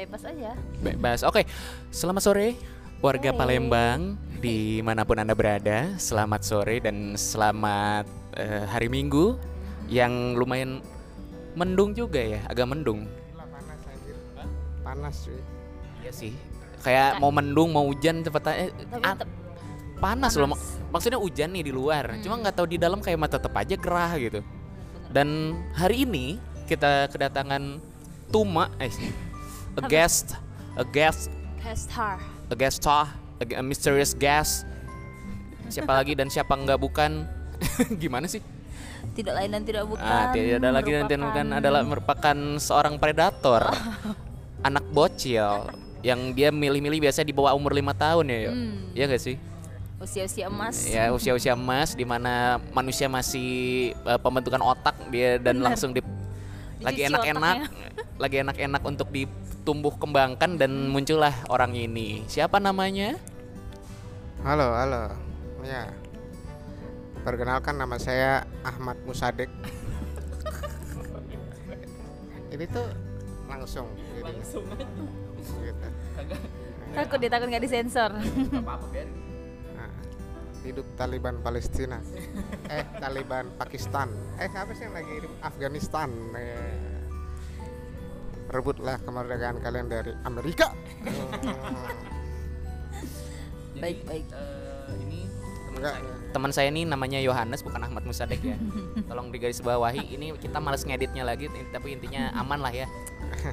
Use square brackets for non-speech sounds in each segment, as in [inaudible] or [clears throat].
bebas aja Bebas. Oke, selamat sore warga Sore. Palembang di mana pun anda berada. Selamat sore dan selamat eh, hari Minggu yang lumayan mendung juga ya, agak mendung. Panas anjir. Panas cuy. Iya sih. Kayak mau mendung, mau hujan cepet aja. Tapi ah, panas, loh. panas. Mak- Maksudnya hujan nih di luar. Hmm. Cuma nggak tahu di dalam kayak mah tetep aja gerah gitu. Dan hari ini kita kedatangan Tuma, eh, a guest, a guest Hastar a guest star, a, a mysterious guest. Siapa lagi dan siapa nggak bukan? [laughs] Gimana sih? tidak lain dan tidak bukan ah, tidak ada lagi dan tidak bukan adalah merupakan seorang predator, [laughs] anak bocil yang dia milih-milih biasa di bawah umur lima tahun ya, yuk. Hmm. Iya gak sih? usia-usia emas Ya usia-usia emas di mana manusia masih eh, pembentukan otak dia dan Benar. langsung di lagi enak-enak, [laughs] lagi enak-enak untuk ditumbuh kembangkan dan muncullah orang ini. Siapa namanya? Halo, halo. Ya. Perkenalkan nama saya Ahmad Musadek. [laughs] Ini tuh langsung gitu. Langsung gitu. takut dia takut nggak disensor Nah, hidup Taliban Palestina. [laughs] eh, Taliban Pakistan. Eh, apa sih yang lagi hidup Afghanistan? Eh, rebutlah kemerdekaan kalian dari Amerika. [laughs] baik baik ini Enggak. teman saya ini namanya Yohanes bukan Ahmad Musadek ya. [laughs] Tolong digaris bawahi. Ini kita males ngeditnya lagi, tapi intinya aman lah ya.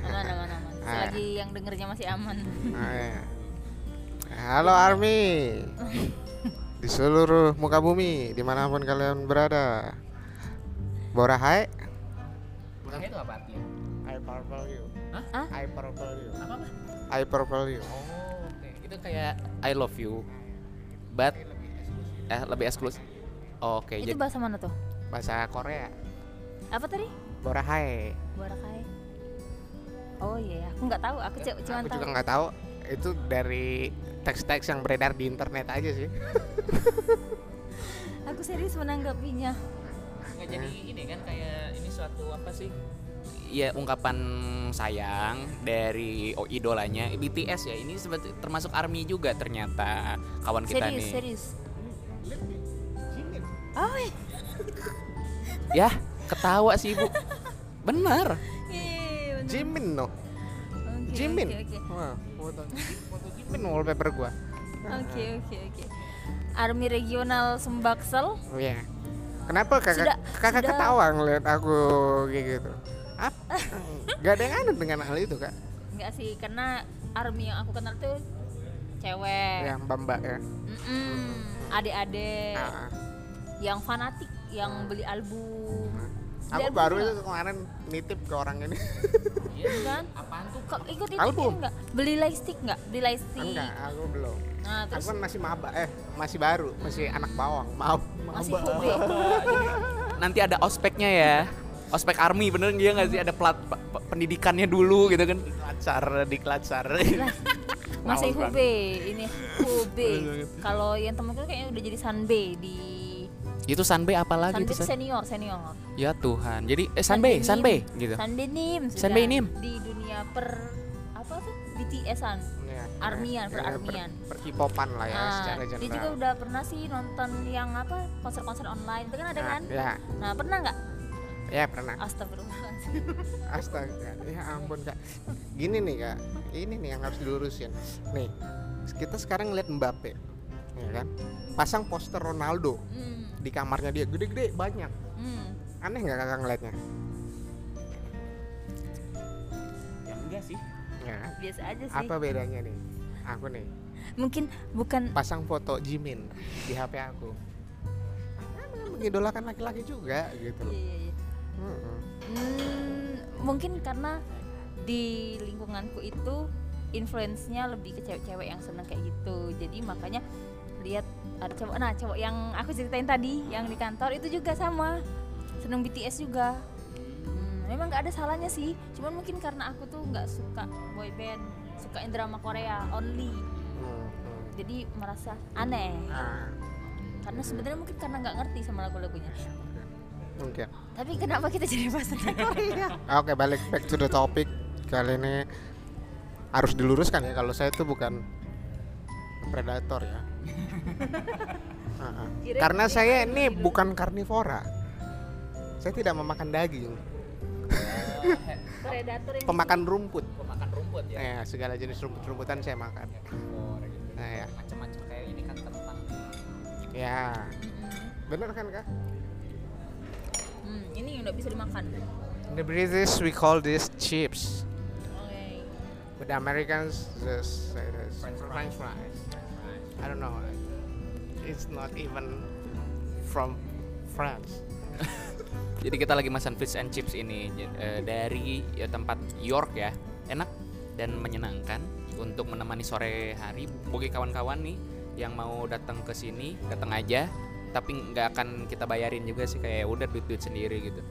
aman aman aman selagi yang dengernya masih aman Nah, ya. Halo Army di seluruh muka bumi di mana pun kalian berada. Bora hai. Bukan itu apa artinya? I purple you. Hah? I purple you. Apa apa? I purple you. Oh, oke. Itu kayak I love you. But eh lebih eksklusif. Oke, itu jadi bahasa mana tuh Bahasa Korea. apa tadi Bora hai. Borakai oh iya aku nggak tahu aku cu- cuma Aku tahu juga nggak tahu itu dari teks-teks yang beredar di internet aja sih. [laughs] aku serius menanggapinya nggak jadi ini kan kayak ini suatu apa sih? Ya ungkapan sayang dari oh, idolanya BTS ya. Ini sebet- termasuk ARMY juga ternyata kawan kita serius nih. serius oh iya. [laughs] Ya, ketawa sih, Bu. [laughs] Bener. Iya. Jimin no. Jimin. oke oke Wah, foto, [laughs] foto Jimin wallpaper gua. oke oke oke Army regional Sembaksel Oh iya. Kenapa kakak Sudah- kakak sudah- ketawa ngeliat aku kayak gitu? Apa? [laughs] Gak ada yang aneh dengan hal itu kak? enggak sih karena Army yang aku kenal tuh cewek Yang mbak mbak ya. Mm-mm. adik-adik Ah, yang fanatik yang beli album aku album baru itu kemarin nitip ke orang ini. Iya kan Apaan tuh? kok ikut itu Album? enggak beli lightstick enggak beli lightstick Enggak, aku belum. nah Aku terus kan masih maba, eh masih baru, masih anak bawang. Mau masih maba. hobi [laughs] Nanti ada ospeknya ya. Ospek ARMY bener dia nggak sih ada plat pendidikannya dulu gitu kan? Dikelacar, dikelacar. masih kan? Hube ini Hube kalau yang temen kayaknya udah jadi Sanbe di Itu Sanbe apa lagi Sanbe tuh? itu San? senior senior Ya Tuhan. Jadi eh, Sanbe. Sanbe gitu. Sanbe Nim Sanbe Nim. di dunia per apa tuh BTS-an Ya, Armian, ya, per per- Armian. Per, hipopan lah ya Nah, secara dia juga general. udah pernah sih nonton yang apa konser-konser online itu kan ada Nah, kan? Ya, Nah pernah nggak? ya pernah. Astagfirullahaladzim. [laughs] Astaga, ya ampun kak. Gini nih kak, ini nih yang harus dilurusin. Nih, kita sekarang ngeliat Mbappe, ya kan? Pasang poster Ronaldo Hmm, di kamarnya dia gede-gede banyak. hmm. Aneh nggak kakak ngeliatnya? Ya enggak sih. Ya? Biasa aja sih. Apa bedanya nih? Aku nih Mungkin bukan pasang foto Jimin di HP aku. Kan mengidolakan laki-laki juga gitu loh. iya, iya. Mm-mm. Hmm, mungkin karena di lingkunganku itu influence-nya lebih ke cewek-cewek yang seneng kayak gitu. Jadi makanya lihat ada cowok nah cowok yang aku ceritain tadi yang di kantor itu juga sama. Seneng BTS juga. Hmm, memang nggak ada salahnya sih. Cuman mungkin karena aku tuh nggak suka boy band suka drama Korea only. Jadi merasa aneh. Karena sebenarnya mungkin karena nggak ngerti sama lagu-lagunya. Mungkin. tapi kenapa kita jadi bahas tentang [laughs] Korea? Oke balik back to the topic. Kali ini harus diluruskan ya kalau saya tuh bukan predator ya. [laughs] Karena saya ini gitu. bukan karnivora. Saya tidak memakan daging, predator yang pemakan rumput. Pemakan rumput ya. Ya, segala jenis rumput-rumputan saya makan. Gitu. Nah, ya. Macam-macam kayak ini kan kentang. Ya, bener kan kak? Hmm, ini yang bisa dimakan. In the British we call this chips, Oke. but the Americans just say this French French fries. I don't know. It's not even from France. [laughs] Jadi kita lagi masan fish and chips ini eh, dari ya, tempat York ya, enak dan menyenangkan untuk menemani sore hari bagi kawan-kawan nih yang mau datang ke sini datang aja tapi nggak akan kita bayarin juga sih kayak udah duit duit sendiri gitu.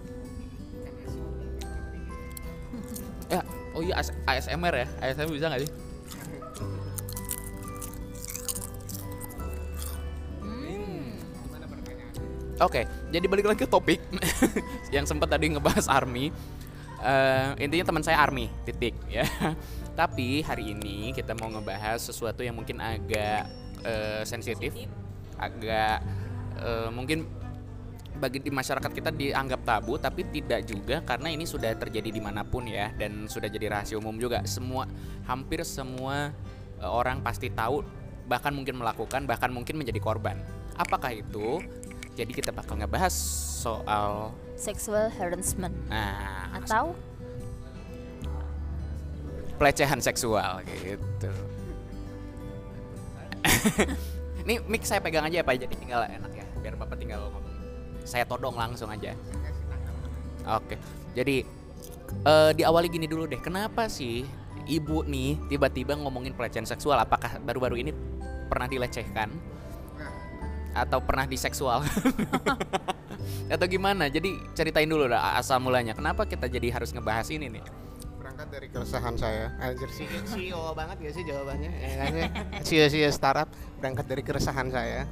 Ya, oh iya AS- ASMR ya, ASMR bisa nggak sih? Oke, jadi balik lagi ke topik [laughs] yang sempat tadi ngebahas army. Eh, intinya teman saya army, titik ya. [laughs] Tapi hari ini kita mau ngebahas sesuatu yang mungkin agak eh, sensitif, agak eh, mungkin bagi di masyarakat kita dianggap tabu, tapi tidak juga karena ini sudah terjadi di mana pun ya dan sudah jadi rahasia umum juga. Semua, hampir semua orang pasti tahu, bahkan mungkin melakukan, bahkan mungkin menjadi korban. Apakah itu? Jadi kita bakal ngebahas soal Sexual harassment nah atau pelecehan seksual gitu. [laughs] Ini mic saya pegang aja ya Pak, jadi tinggal enak ya, biar Bapak tinggal ngomong. Saya todong langsung aja. Oke, jadi eh, diawali gini dulu deh. Kenapa sih ibu nih tiba-tiba ngomongin pelecehan seksual? Apakah baru-baru ini pernah dilecehkan atau pernah diseksual? [laughs] atau gimana? Jadi ceritain dulu dah asal mulanya. Kenapa kita jadi harus ngebahas ini nih? Berangkat dari keresahan saya. Anjir sih CEO banget gak sih jawabannya? Ya kan ya? CEO-CEO startup berangkat dari keresahan saya.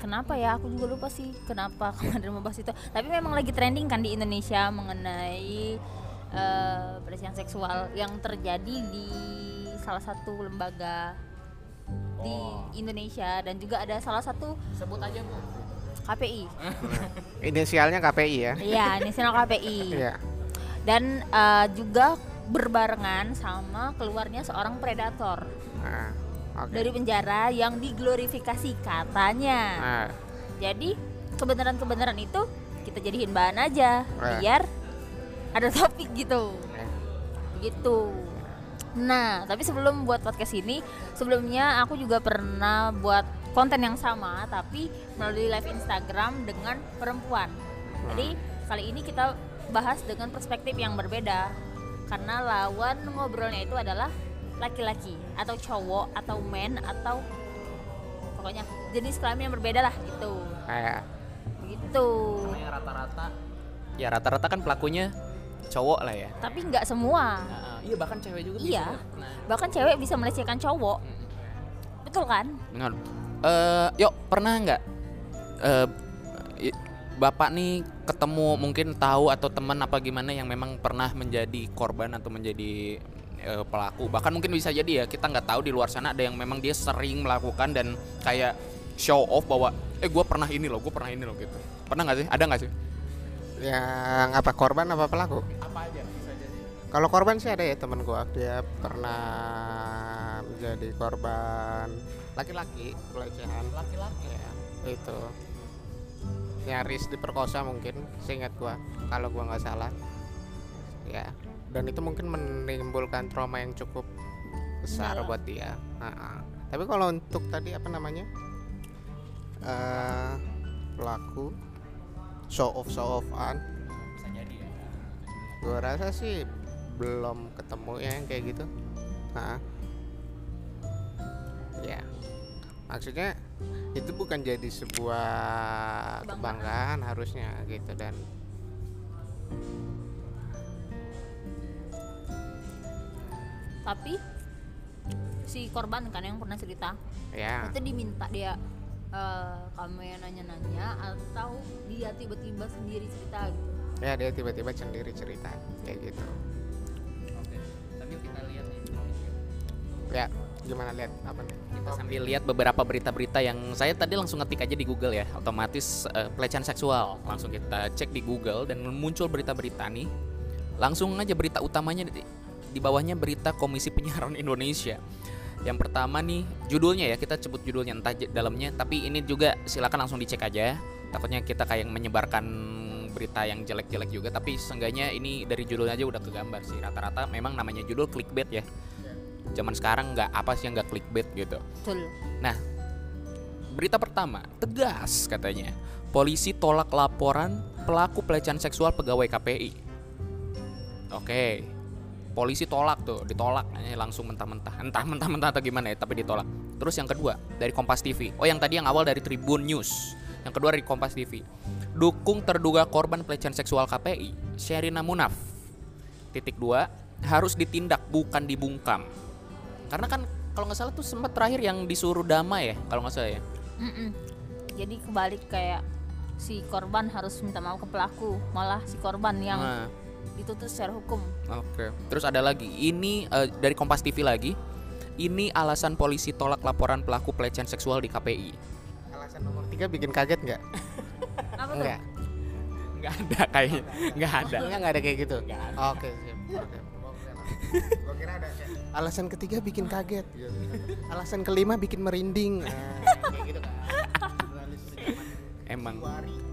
kenapa ya? Aku juga lupa sih kenapa kemarin [laughs] membahas itu. Tapi memang lagi trending kan di Indonesia mengenai eh, pelecehan seksual yang terjadi di salah satu lembaga di Indonesia dan juga ada salah satu Sebut aja bu. KPI. [laughs] Inisialnya KPI ya. Iya, National KPI. [laughs] Iya. Dan eh, juga berbarengan sama keluarnya seorang predator Nah, oke. dari penjara yang diglorifikasi katanya. Nah, Jadi kebenaran-kebenaran itu kita jadiin bahan aja Eh. biar ada topik gitu. eh, Gitu. Nah, tapi sebelum buat podcast ini, sebelumnya aku juga pernah buat konten yang sama tapi melalui live Instagram dengan perempuan. Jadi kali ini kita bahas dengan perspektif yang berbeda karena lawan ngobrolnya itu adalah laki-laki atau cowok atau men atau pokoknya jenis kelamin yang berbeda lah gitu. kayak Begitu. Namanya rata-rata. Ya rata-rata kan pelakunya cowok lah ya. Tapi nggak semua. Nah, iya bahkan cewek juga Iya. bisa. Nah, Bahkan cewek bisa melecehkan cowok. Betul kan? benar. Eh, yuk pernah nggak i- bapak nih ketemu mungkin tahu atau teman apa gimana yang memang pernah menjadi korban atau menjadi eh, pelaku bahkan mungkin bisa jadi ya kita nggak tahu di luar sana ada yang memang dia sering melakukan dan kayak show off bahwa eh gue pernah ini loh gue pernah ini loh gitu pernah nggak sih ada nggak sih yang apa korban apa pelaku? apa aja bisa jadi. Kalau korban sih ada ya temen gua dia pernah menjadi korban laki-laki pelecehan. Laki-laki? Ya itu. Nyaris diperkosa mungkin seingat gua kalau gua nggak salah. Ya dan itu mungkin menimbulkan trauma yang cukup besar Dalam. buat dia. Ha-ha. tapi kalau untuk tadi apa namanya? Eh pelaku show off show offan bisa jadi ya. Gua rasa sih belum ketemu ya yang kayak gitu. Nah, ya. Maksudnya itu bukan jadi sebuah Kebanggaan. kebanggaan harusnya gitu dan Tapi si korban kan yang pernah cerita ya. itu diminta dia eh, kamu yang nanya-nanya atau dia tiba-tiba sendiri cerita gitu. ya dia tiba-tiba sendiri cerita kayak gitu Oke. Sambil kita lihat nih. ya gimana lihat apa nih Kita sambil lihat beberapa berita-berita yang saya tadi langsung ngetik aja di Google ya, otomatis eh, pelecehan seksual. Langsung kita cek di Google dan muncul berita-berita nih. Langsung aja berita utamanya di, di bawahnya berita Komisi Penyiaran Indonesia. Yang pertama nih judulnya ya kita sebut judulnya entah dalamnya, tapi ini juga silakan langsung dicek aja. Takutnya kita kayak menyebarkan berita yang jelek-jelek juga, tapi seenggaknya ini dari judulnya aja udah kegambar sih. Rata-rata memang namanya judul clickbait ya. Zaman sekarang nggak apa sih yang nggak clickbait gitu. betul Nah, berita pertama, tegas katanya. Polisi tolak laporan pelaku pelecehan seksual pegawai KPI. Oke. Polisi tolak tuh, ditolak eh, langsung mentah-mentah. Entah mentah-mentah atau gimana ya, tapi ditolak. Terus yang kedua, dari Kompas TV. Oh, yang tadi yang awal dari Tribun News. Yang kedua dari Kompas TV. Dukung terduga korban pelecehan seksual KPI, Sherina Munaf. Titik dua, harus ditindak bukan dibungkam. Karena kan kalau nggak salah tuh sempat terakhir yang disuruh damai ya, kalau nggak salah ya. Mm-mm. jadi kebalik kayak si korban harus minta maaf ke pelaku malah si korban yang Nah, dituntut secara hukum. Oke. Terus ada lagi, ini eh, dari Kompas TV lagi. Ini alasan polisi tolak laporan pelaku pelecehan seksual di KPI. alasan nomor tiga bikin kaget nggak? [laughs] Apa tuh? Enggak Nggak ada kayaknya, nggak ada. enggak nggak ada kayak gitu? Nggak ada. oke Gua kira ada kayak, alasan ketiga bikin kaget. Alasan kelima bikin merinding. Nah, kayak gitu kan Emang,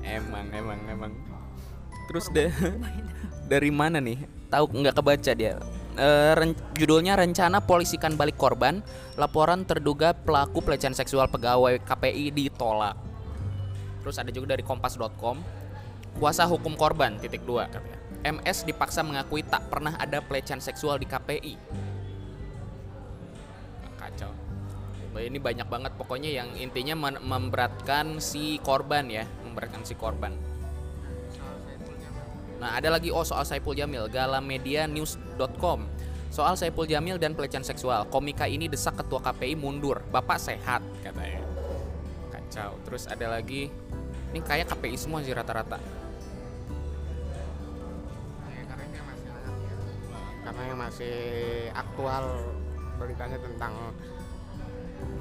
emang, emang, emang. Terus deh, dari mana nih? Tahu nggak kebaca dia? Eh, ren- judulnya rencana polisikan balik korban, laporan terduga pelaku pelecehan seksual pegawai KPI ditolak. Terus ada juga dari kompas.com, kuasa hukum korban titik dua. MS dipaksa mengakui tak pernah ada pelecehan seksual di KPI. Kacau. Ini banyak banget pokoknya yang intinya memberatkan si korban ya, memberatkan si korban. Nah, ada lagi oh soal Saipul Jamil, galamedianews.com. Soal Saipul Jamil dan pelecehan seksual. Komika ini desak ketua KPI mundur. Bapak sehat katanya. Kacau. Terus ada lagi ini kayak KPI semua sih rata-rata. Ya, karena masih ya. yang masih aktual beritanya tentang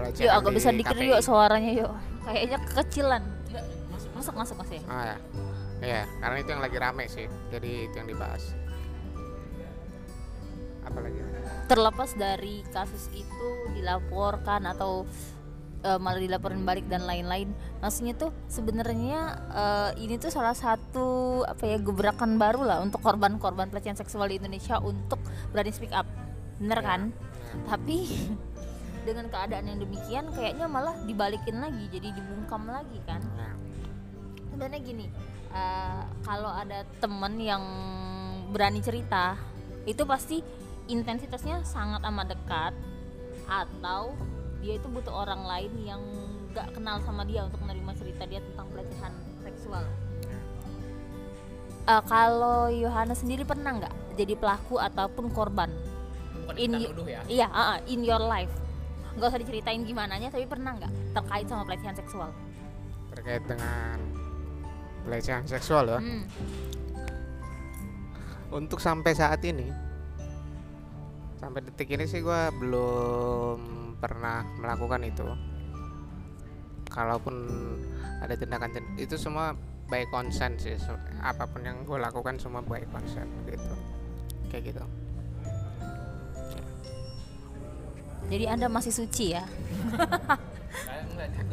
pelecehan yuk agak di bisa dikit yuk suaranya yuk kayaknya kekecilan masuk masuk masuk masuk ya Oh ya. Iya, karena itu yang lagi rame sih. Jadi itu yang dibahas. Apa lagi? terlepas dari kasus itu dilaporkan atau eh, malah dilaporin balik dan lain-lain maksudnya tuh sebenarnya eh, ini tuh salah satu apa ya gebrakan baru lah untuk korban-korban pelecehan seksual di Indonesia untuk berani speak up bener Ya. kan tapi dengan keadaan yang demikian kayaknya malah dibalikin lagi jadi dibungkam lagi kan Nah, sebenarnya gini eh, kalau ada temen yang berani cerita itu pasti intensitasnya sangat amat dekat atau dia itu butuh orang lain yang gak kenal sama dia untuk menerima cerita dia tentang pelecehan seksual. Eh, kalau Yohana sendiri pernah nggak jadi pelaku ataupun korban? Bukan In nuduh ya. iya ah, ah, in your life. Nggak usah diceritain gimana nya tapi pernah nggak terkait sama pelecehan seksual? Terkait dengan pelecehan seksual ya. Hmm. Untuk sampai saat ini sampai detik ini sih gua belum pernah melakukan itu. Kalaupun ada tindakan tin- itu semua by consent sih. Apa pun yang gue lakukan semua by consent gitu. Kayak gitu. jadi anda masih suci ya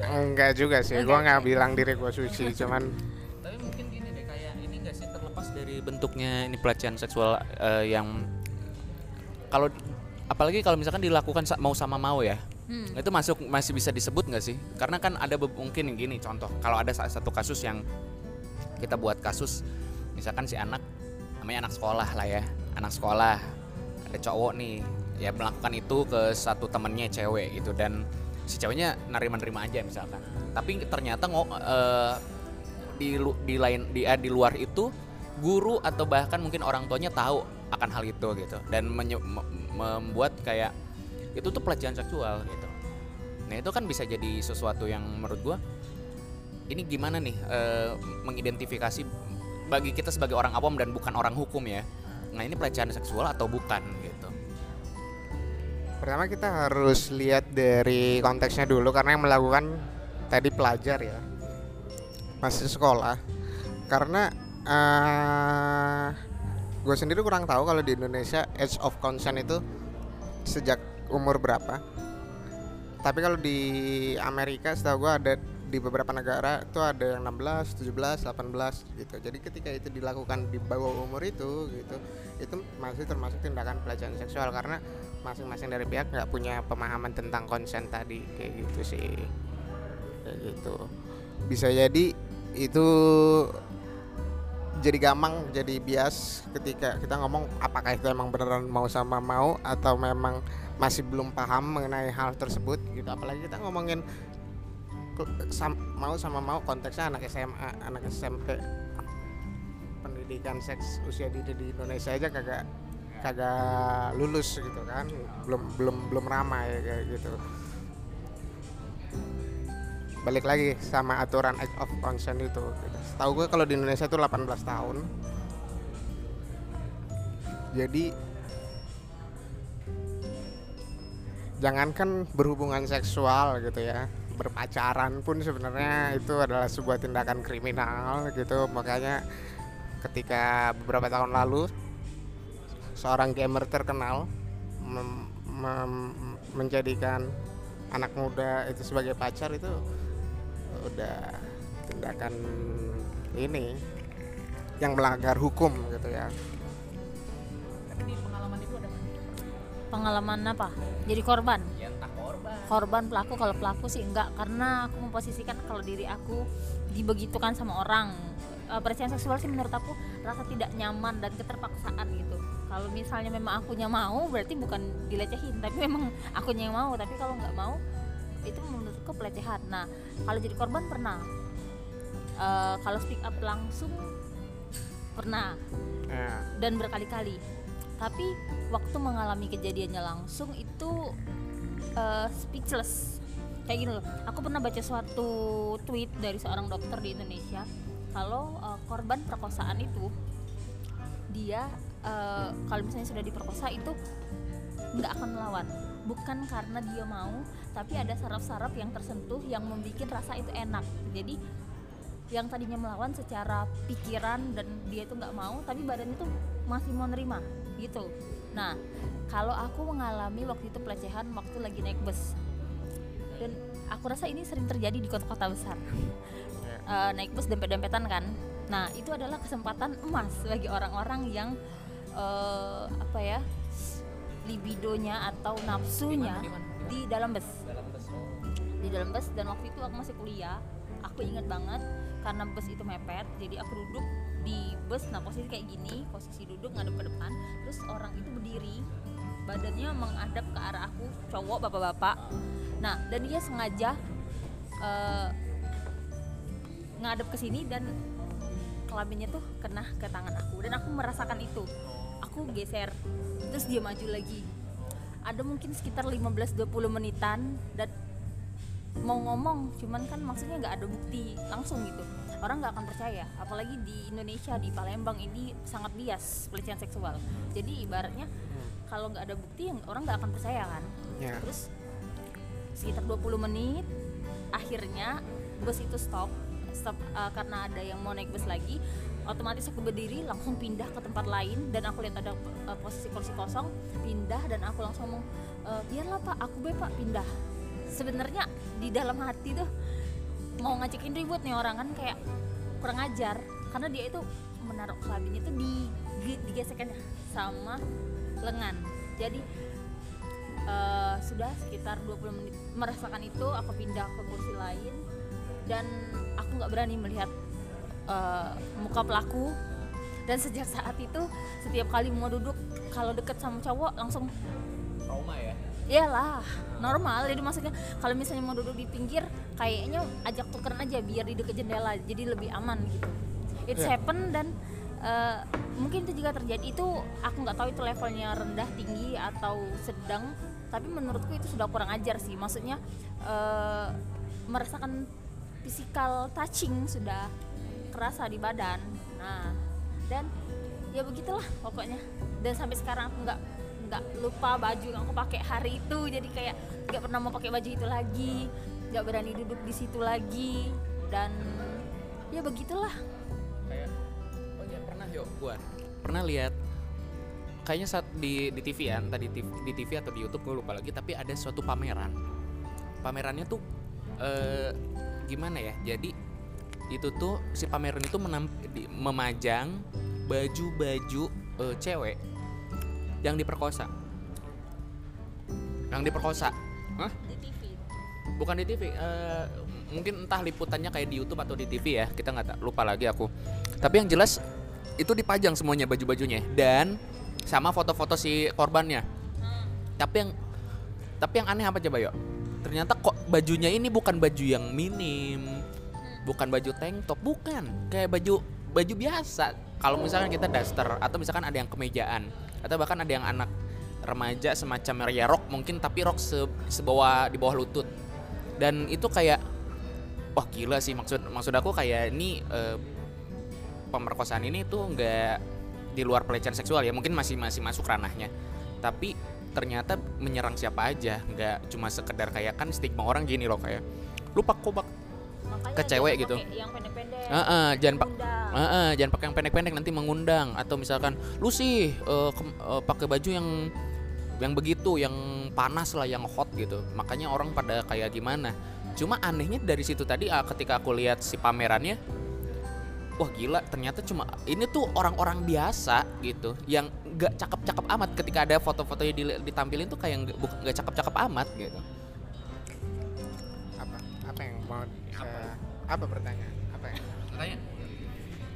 Enggak juga. Sih, gua nggak bilang diri gua suci, cuman dari bentuknya ini pelecehan seksual eh, yang kalau apalagi kalau misalkan dilakukan mau sama mau ya. Hmm. Itu masuk masih bisa disebut nggak sih? Karena kan ada mungkin gini contoh kalau ada sa- satu kasus yang kita buat kasus misalkan si anak namanya anak sekolah lah ya anak sekolah ada cowok nih ya melakukan itu ke satu temennya cewek gitu dan si ceweknya nerima-nerima aja misalkan tapi ternyata ngo, eh, di di lain di eh, di luar itu guru atau bahkan mungkin orang tuanya tahu akan hal itu gitu. Dan membuat kayak itu tuh pelecehan seksual gitu. Nah itu kan bisa jadi sesuatu yang menurut gua ini gimana nih eh, mengidentifikasi bagi kita sebagai orang awam dan bukan orang hukum ya. Nah ini pelecehan seksual atau bukan gitu. Pertama kita harus lihat dari konteksnya dulu karena yang melakukan tadi pelajar ya masih sekolah. Karena eh gue sendiri kurang tahu kalau di Indonesia age of consent itu sejak umur berapa tapi kalau di Amerika setahu gue ada di beberapa negara itu ada yang 16, 17, 18 gitu. Jadi ketika itu dilakukan di bawah umur itu gitu, itu masih termasuk tindakan pelecehan seksual karena masing-masing dari pihak nggak punya pemahaman tentang konsen tadi kayak gitu sih. Kayak gitu. Bisa jadi itu jadi gampang jadi bias ketika kita ngomong apakah itu emang beneran mau sama mau atau memang masih belum paham mengenai hal tersebut gitu. Apalagi kita ngomongin mau sama mau konteksnya anak SMA anak SMP pendidikan seks usia dini di Indonesia aja kagak kagak lulus gitu kan. Belum belum belum ramai kayak gitu balik lagi sama aturan age of consent itu gitu. tahu gue kalau di Indonesia itu 18 tahun jadi jangankan berhubungan seksual gitu ya berpacaran pun sebenarnya itu adalah sebuah tindakan kriminal gitu makanya ketika beberapa tahun lalu seorang gamer terkenal menjadikan anak muda itu sebagai pacar itu udah tindakan ini yang melanggar hukum gitu ya. Tapi di pengalaman itu ada pengalaman apa? Jadi korban? Ya entah korban. Korban pelaku. Kalau pelaku sih enggak karena aku memposisikan kalau diri aku dibegitukan sama orang. Eh, pelecehan seksual sih menurut aku rasa tidak nyaman dan keterpaksaan gitu. Kalau misalnya memang akunya mau berarti bukan dilecehin. Tapi memang akunya yang mau. Tapi kalau nggak mau itu menurutku pelecehan nah kalau jadi korban pernah Eh, kalau speak up langsung pernah ya. dan berkali-kali. Tapi waktu mengalami kejadiannya langsung itu eh, speechless. Kayak gini loh. Aku pernah baca suatu tweet dari seorang dokter di Indonesia kalau eh, korban perkosaan itu dia eh, kalau misalnya sudah diperkosa itu nggak akan melawan. Bukan karena dia mau, tapi ada saraf-saraf yang tersentuh yang membuat rasa itu enak. Jadi yang tadinya melawan secara pikiran dan dia itu nggak mau tapi badan itu masih mau nerima gitu. Nah kalau aku mengalami waktu itu pelecehan waktu lagi naik bus. Dan aku rasa ini sering terjadi di kota-kota besar. Eh, naik bus dempet-dempetan kan? Nah itu adalah kesempatan emas bagi orang-orang yang eh, apa ya libidonya atau nafsunya Di dalam bus. Di dalam bus dan waktu itu aku masih kuliah. Aku ingat banget karena bus itu mepet jadi aku duduk di bus. Nah posisi kayak gini posisi duduk ngadep ke depan. Terus orang itu berdiri. Badannya menghadap ke arah aku cowok bapak-bapak. Nah dan dia sengaja eh, ngadep ke sini dan kelaminnya tuh kena ke tangan aku. Dan aku merasakan itu. Aku geser terus dia maju lagi. Ada mungkin sekitar 15-20 menitan dan mau ngomong cuman kan maksudnya nggak ada bukti langsung gitu. Orang nggak akan percaya apalagi di Indonesia di Palembang ini sangat bias pelecehan seksual. Jadi ibaratnya kalau nggak ada bukti yang orang nggak akan percaya kan. Ya. terus sekitar 20 menit akhirnya bus itu stop. Stop uh, karena ada yang mau naik bus lagi otomatis aku berdiri langsung pindah ke tempat lain dan aku lihat ada uh, posisi kursi kosong pindah dan aku langsung ngomong "E, biarlah pak aku be pak pindah sebenarnya di dalam hati tuh mau ngajakin ribut nih orang kan kayak kurang ajar. Karena dia itu menaruh kelaminnya itu di digesekannya sama lengan. Jadi eh, sudah sekitar 20 menit merasakan itu aku pindah ke kursi lain. Dan aku nggak berani melihat eh, muka pelaku. Dan sejak saat itu setiap kali mau duduk kalau deket sama cowok langsung trauma ya iyalah normal. Jadi maksudnya kalau misalnya mau duduk di pinggir kayaknya ajak tukeran aja biar di deket jendela jadi lebih aman gitu. It's Ya. happen dan eh, mungkin itu juga terjadi. Itu aku nggak tahu itu levelnya rendah tinggi atau sedang. Tapi menurutku itu sudah kurang ajar sih. Maksudnya eh, merasakan physical touching sudah kerasa di badan. Nah dan ya begitulah pokoknya. Dan sampai sekarang aku nggak nggak lupa baju yang aku pakai hari itu. Jadi kayak nggak pernah mau pakai baju itu lagi nggak berani duduk di situ lagi. Dan ya begitulah. Kayak oh ya pernah yuk gua pernah lihat kayaknya saat di di TV ya entah di TV, di TV atau di YouTube gue lupa lagi tapi ada suatu pameran. Pamerannya tuh eh, gimana ya? Jadi itu tuh si pameran itu menam, di- memajang baju-baju eh, cewek yang diperkosa. Yang diperkosa. Hah? di TV bukan di TV eh, mungkin entah liputannya kayak di YouTube atau di TV ya kita nggak lupa lagi aku. Tapi yang jelas itu dipajang semuanya baju-bajunya dan sama foto-foto si korbannya. Tapi yang tapi yang aneh apa coba yuk ternyata kok bajunya ini bukan baju yang minim bukan baju tank top bukan. Kayak baju baju biasa. Kalau misalkan kita daster atau misalkan ada yang kemejaan atau bahkan ada yang anak remaja semacam ya rok mungkin tapi rok se sebawah di bawah lutut. Dan itu kayak wah gila sih maksud maksud aku kayak ini eh, pemerkosaan ini tuh nggak di luar pelecehan seksual ya mungkin masih masih masuk ranahnya. Tapi ternyata menyerang siapa aja nggak cuma sekedar kayak kan stigma orang gini loh kayak lupa kobak Makanya Ke cewek gitu. yang pendek-pendek Heeh, jangan pak Undang. Heeh, jangan pakai yang pendek-pendek nanti mengundang. Atau misalkan lu sih kem- eh, pakai baju yang yang begitu yang panas lah yang hot gitu. Makanya orang pada kayak gimana. Cuma anehnya dari situ tadi ah, ketika aku lihat si pamerannya wah gila ternyata cuma ini tuh orang-orang biasa gitu. Yang nggak cakep-cakep amat ketika ada foto-fotonya ditampilin tuh kayak nggak cakep-cakep amat gitu apa mau eh, apa? Pertanyaan? Apa yang Makanya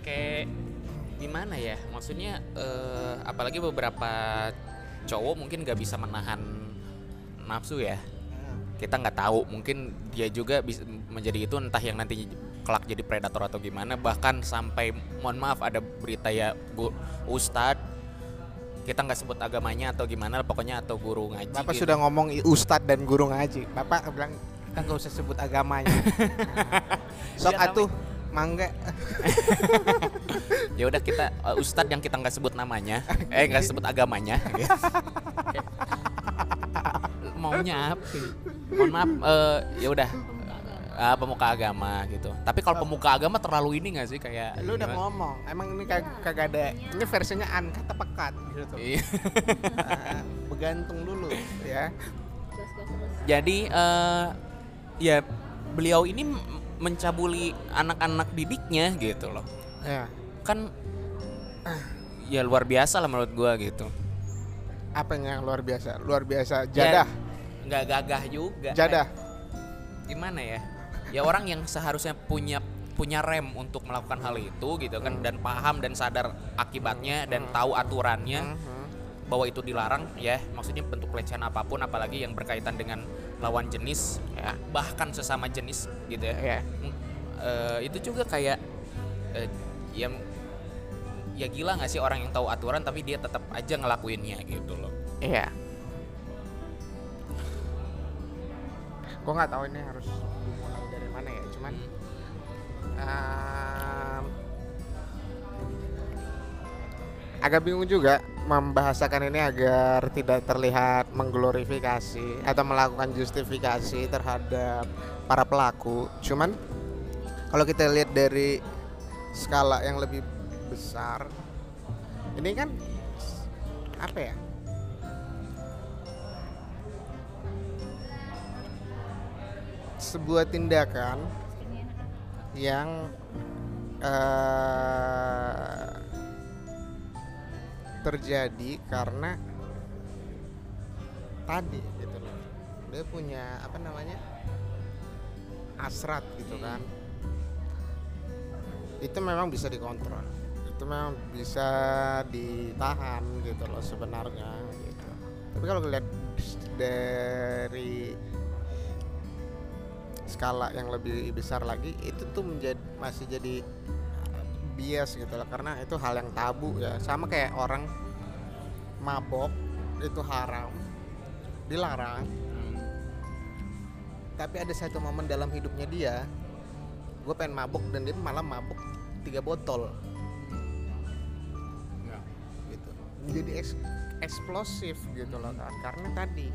kayak gimana ya? Maksudnya eh, apalagi beberapa cowok mungkin nggak bisa menahan nafsu ya. Kita nggak tahu mungkin dia juga bisa menjadi itu entah yang nanti kelak jadi predator atau gimana. Bahkan sampai mohon maaf ada berita ya bu ustad kita nggak sebut agamanya atau gimana pokoknya atau guru ngaji Bapak gitu. sudah ngomong ustadz dan guru ngaji. Bapak bilang kita nggak usah sebut agamanya. [laughs] Sok Iya, atuh mangga. [laughs] ya udah kita uh, ustadz yang kita nggak sebut namanya eh nggak sebut agamanya [laughs] maunya apa mohon maaf eh, ya udah eh, pemuka agama gitu tapi kalau pemuka agama terlalu ini nggak sih kayak Lu udah gimana? ngomong. Emang ini kag kagak ada. Ini versinya an kata pekat gitu. Iya. Ah, Begantung dulu ya. Jadi eh, ya beliau ini mencabuli anak-anak didiknya gitu loh Ya. kan ya luar biasa lah menurut gua gitu Apa yang luar biasa? Luar biasa Ya, jadah. nggak gagah juga Jadah. gimana ya ya orang yang seharusnya punya punya rem untuk melakukan hal itu gitu kan dan paham dan sadar akibatnya dan tahu aturannya Mhm. Bahwa itu dilarang ya maksudnya bentuk pelecehan apa pun apalagi yang berkaitan dengan lawan jenis Ya. bahkan sesama jenis gitu ya Ya. Eh, itu juga kayak eh, ya ya gila nggak sih orang yang tahu aturan tapi dia tetap aja ngelakuinnya gitu loh Iya. Gue nggak tahu ini harus mulai dari mana ya. Cuman em, agak bingung juga membahasakan ini agar tidak terlihat mengglorifikasi atau melakukan justifikasi terhadap para pelaku. Cuman kalau kita lihat dari skala yang lebih besar, ini kan apa ya? Sebuah tindakan yang eh, terjadi karena tadi gitu loh. Dia punya apa namanya hasrat gitu kan. Itu memang bisa dikontrol. Itu memang bisa ditahan gitu loh sebenarnya gitu. Tapi kalau lihat dari skala yang lebih besar lagi itu tuh menjadi masih jadi bias gitu loh karena itu hal yang tabu ya. Sama kayak orang mabok itu haram dilarang. Tapi ada satu momen dalam hidupnya dia gue pengen mabok dan dia malah mabok tiga botol. Menjadi eks- eksplosif gitu loh kan karena tadi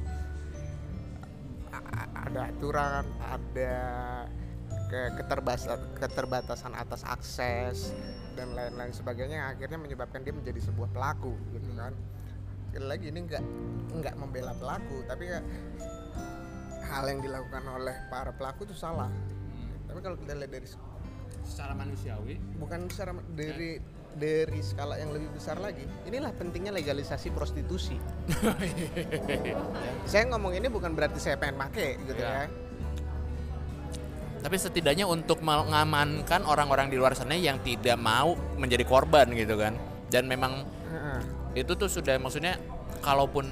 ada aturan ada ke- keterbatasan keterbatasan atas akses dan lain-lain sebagainya yang akhirnya menyebabkan dia menjadi sebuah pelaku gitu kan. Sekali lagi ini nggak nggak membela pelaku tapi ya hal yang dilakukan oleh para pelaku itu salah. Tapi kalau kita lihat dari secara manusiawi? bukan secara dari dari skala yang lebih besar lagi inilah pentingnya legalisasi prostitusi. [laughs] Saya ngomong ini bukan berarti saya pengen make gitu Ya. ya tapi setidaknya untuk mengamankan orang-orang di luar sana yang tidak mau menjadi korban gitu kan dan memang itu tuh sudah maksudnya kalaupun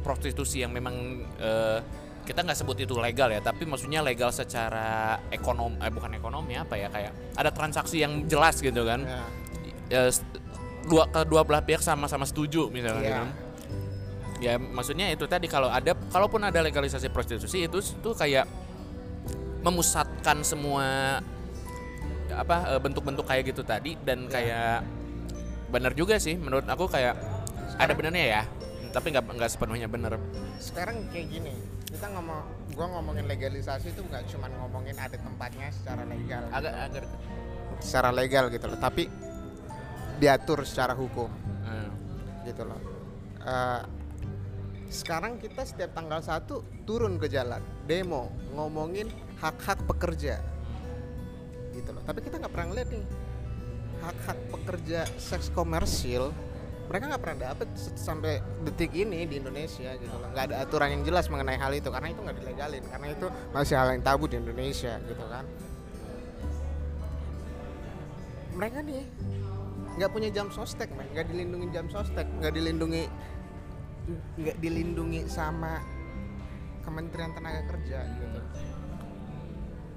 prostitusi yang memang eh, kita nggak sebut itu legal ya tapi maksudnya legal secara ekonom eh bukan ekonomi apa ya kayak ada transaksi yang jelas gitu kan Ya. ya, s- dua kedua belah pihak sama-sama setuju misalnya Iya. gitu. ya maksudnya itu tadi kalau ada kalaupun ada legalisasi prostitusi itu tuh kayak memusatkan semua apa eh, bentuk-bentuk kayak gitu tadi dan Iya. kayak bener juga sih menurut aku kayak ada benernya ya tapi nggak nggak sepenuhnya bener sekarang kayak gini kita ngomong gua ngomongin legalisasi itu nggak cuma ngomongin ada tempatnya secara legal agak agak secara legal gitu loh tapi diatur secara hukum eh, gitu loh. Eh, sekarang kita setiap tanggal 1 turun ke jalan demo ngomongin hak-hak pekerja. Gitu loh. Tapi kita nggak pernah ngeliat nih hak-hak pekerja seks komersil mereka nggak pernah dapet sampai detik ini di Indonesia gitu loh. Nggak ada aturan yang jelas mengenai hal itu karena itu nggak dilegalin karena itu masih hal yang tabu di Indonesia gitu kan. Mereka nih nggak punya jam sostek men. Nggak dilindungi jam sostek nggak dilindungi nggak dilindungi sama Kementerian Tenaga Kerja gitu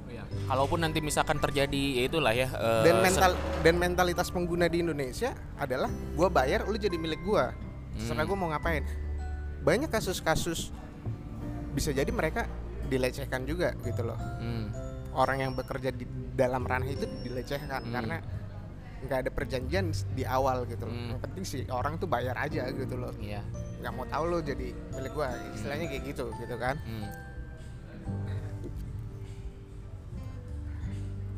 ya. kalaupun nanti misalkan terjadi ya itulah ya eh, dan mental dan mentalitas pengguna di Indonesia adalah gua bayar lu jadi milik gua terserah Hmm. gua mau ngapain banyak kasus-kasus bisa jadi mereka dilecehkan juga gitu loh Hmm, orang yang bekerja di dalam ranah itu dilecehkan Hmm. karena nggak ada perjanjian di awal gitu loh Hmm. yang penting sih orang tuh bayar aja gitu loh iya nggak mau tahu lo jadi milik gua istilahnya kayak gitu gitu kan Hmm.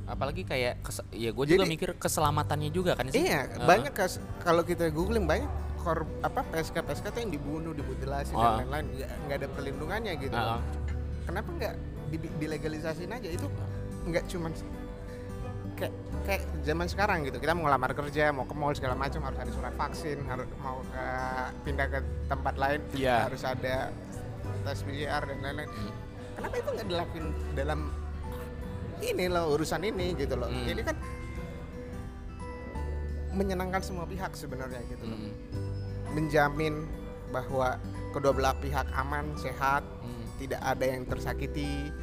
Apalagi kayak kes- ya gue juga mikir keselamatannya juga kan sih iya Eh, banyak kalau kita googling banyak kor apa PSK PSK tuh yang dibunuh dimutilasi Oh. dan lain-lain nggak ada perlindungannya gitu ah. kenapa nggak di- dilegalisasin aja itu nggak cuman kayak kayak zaman sekarang gitu kita mau ngelamar kerja mau ke mall segala macam harus ada surat vaksin harus mau ke pindah ke tempat lain Iya. harus ada tes PCR dan lain-lain Hmm. kenapa itu nggak dilakuin dalam ini loh urusan ini gitu loh Hmm. ini kan menyenangkan semua pihak sebenarnya gitu loh Hmm. menjamin bahwa kedua belah pihak aman sehat Hmm. tidak ada yang tersakiti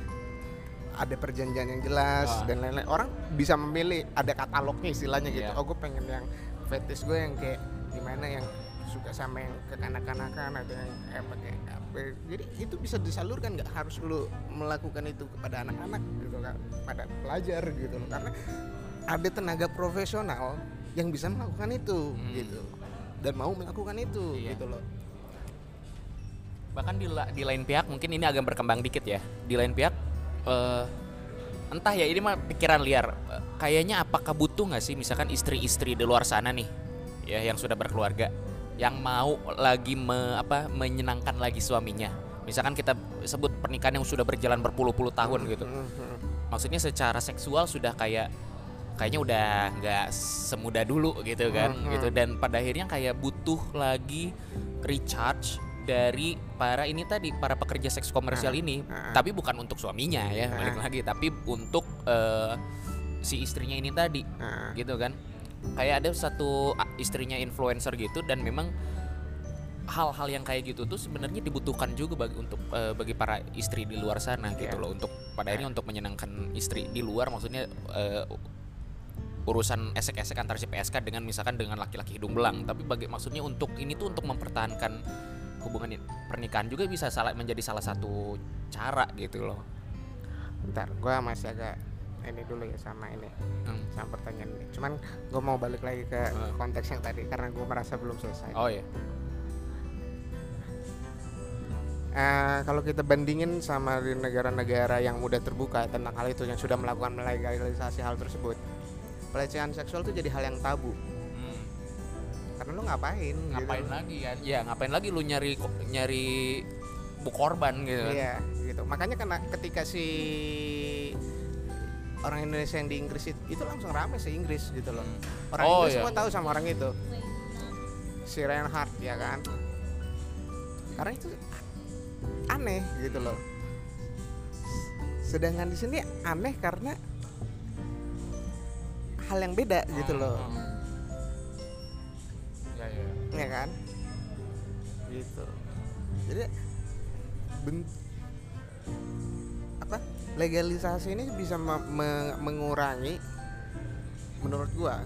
ada perjanjian yang jelas Ah. dan lain-lain orang bisa memilih ada katalognya istilahnya gitu Iya. oh gue pengen yang fetish gue yang kayak gimana yang suka sama yang kekanak-kanakan ada yang eh, pakai apa jadi itu bisa disalurkan nggak harus lu melakukan itu kepada anak-anak gitu kan pada pelajar gitu loh. Karena ada tenaga profesional yang bisa melakukan itu Hmm. gitu dan mau melakukan itu Iya. gitu loh. Bahkan di, la- di lain pihak mungkin ini agak berkembang dikit ya. Di lain pihak eh, entah ya ini mah pikiran liar. Eh, kayaknya apakah butuh nggak sih misalkan istri-istri di luar sana nih ya yang sudah berkeluarga yang mau lagi me- apa menyenangkan lagi suaminya misalkan kita sebut pernikahan yang sudah berjalan berpuluh-puluh tahun gitu Hmm, hmm. maksudnya secara seksual sudah kayak kayaknya udah nggak semudah dulu gitu kan Hmm, hmm. gitu dan pada akhirnya kayak butuh lagi recharge dari para ini tadi para pekerja seks komersial Hmm, ini hmm. tapi bukan untuk suaminya ya Hmm. balik lagi tapi untuk eh, si istrinya ini tadi Nah, gitu kan kayak ada satu istrinya influencer gitu dan memang hal-hal yang kayak gitu tuh sebenarnya dibutuhkan juga bagi untuk eh, bagi para istri di luar sana gitu Iya. loh. Untuk pada akhirnya untuk menyenangkan istri di luar maksudnya eh, urusan esek-esek antar si PSK dengan misalkan dengan laki-laki hidung belang. Tapi bagi maksudnya untuk ini tuh untuk mempertahankan hubungan pernikahan juga bisa salah menjadi salah satu cara gitu loh. Bentar, gua masih agak ini dulu ya sama ini Hmm. sama pertanyaan ini. Cuman gue mau balik lagi ke Hmm. konteks yang tadi karena gue merasa belum selesai. oh ya eh, kalau kita bandingin sama di negara-negara yang udah terbuka tentang hal itu yang sudah melakukan legalisasi hal tersebut pelecehan seksual itu jadi hal yang tabu Hmm. karena lu ngapain ngapain gitu. lagi ya ya ngapain lagi lu nyari nyari bu korban gitu kan. Iya, gitu. Makanya kena ketika si orang Indonesia yang di Inggris itu, itu langsung rame se Inggris gitu loh. Orang Oh, Inggris iya. semua tahu sama orang itu, si Reinhardt ya kan. Karena itu aneh gitu loh. Sedangkan di sini aneh karena hal yang beda gitu loh, Hmm. ya ya ya kan? Gitu. Jadi ben- apa legalisasi ini bisa me- me- mengurangi menurut gua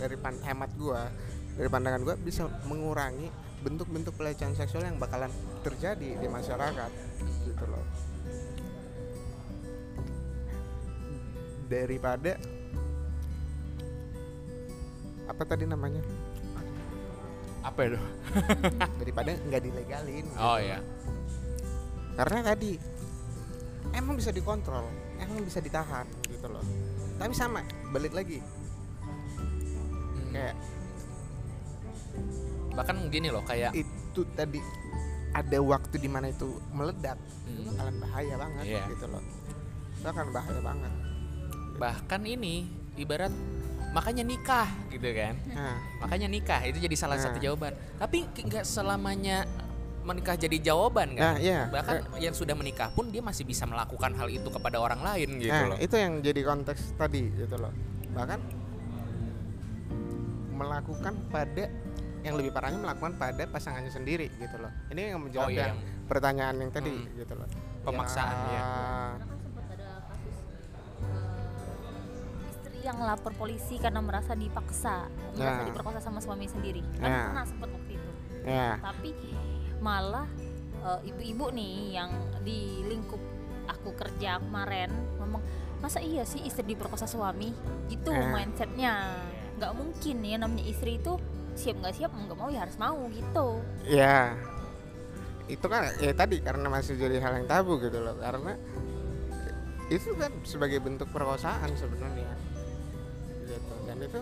dari pan- hemat gua dari pandangan gua bisa mengurangi bentuk-bentuk pelecehan seksual yang bakalan terjadi di masyarakat gitu loh. Daripada apa tadi namanya? Apa itu? Daripada nggak dilegalin gitu. oh ya karena tadi emang bisa dikontrol emang bisa ditahan gitu loh. Tapi sama balik lagi. Kayak bahkan gini loh kayak itu tadi ada waktu di mana itu meledak itu Hmm. bakalan bahaya banget Iya. gitu loh. Itu akan bahaya banget. Bahkan ini ibarat makanya nikah gitu kan. Nah. Makanya nikah itu jadi salah Nah. satu jawaban. Tapi nggak selamanya menikah jadi jawaban nah kan iya bahkan Eh, yang sudah menikah pun dia masih bisa melakukan hal itu kepada orang lain gitu nah loh itu yang jadi konteks tadi gitu loh bahkan melakukan pada yang lebih parahnya melakukan pada pasangannya sendiri gitu loh ini yang menjawab Oh, iya, yang pertanyaan yang tadi Hmm. gitu loh Pemaksaan, ya. Karena sempat ada kasus istri yang lapor polisi karena merasa dipaksa, merasa Nah. diperkosa sama suami sendiri. Kan Nah. pernah sempat waktu itu. ya Tapi malah eh, ibu-ibu nih yang di lingkup aku kerja kemarin ngomong masa iya sih istri diperkosa suami? Gitu Eh. mindsetnya. Nggak mungkin ya namanya istri itu siap nggak siap nggak mau ya harus mau gitu. Ya itu kan ya tadi karena masih jadi hal yang tabu gitu loh karena itu kan sebagai bentuk perkosaan sebenarnya. Gitu dan itu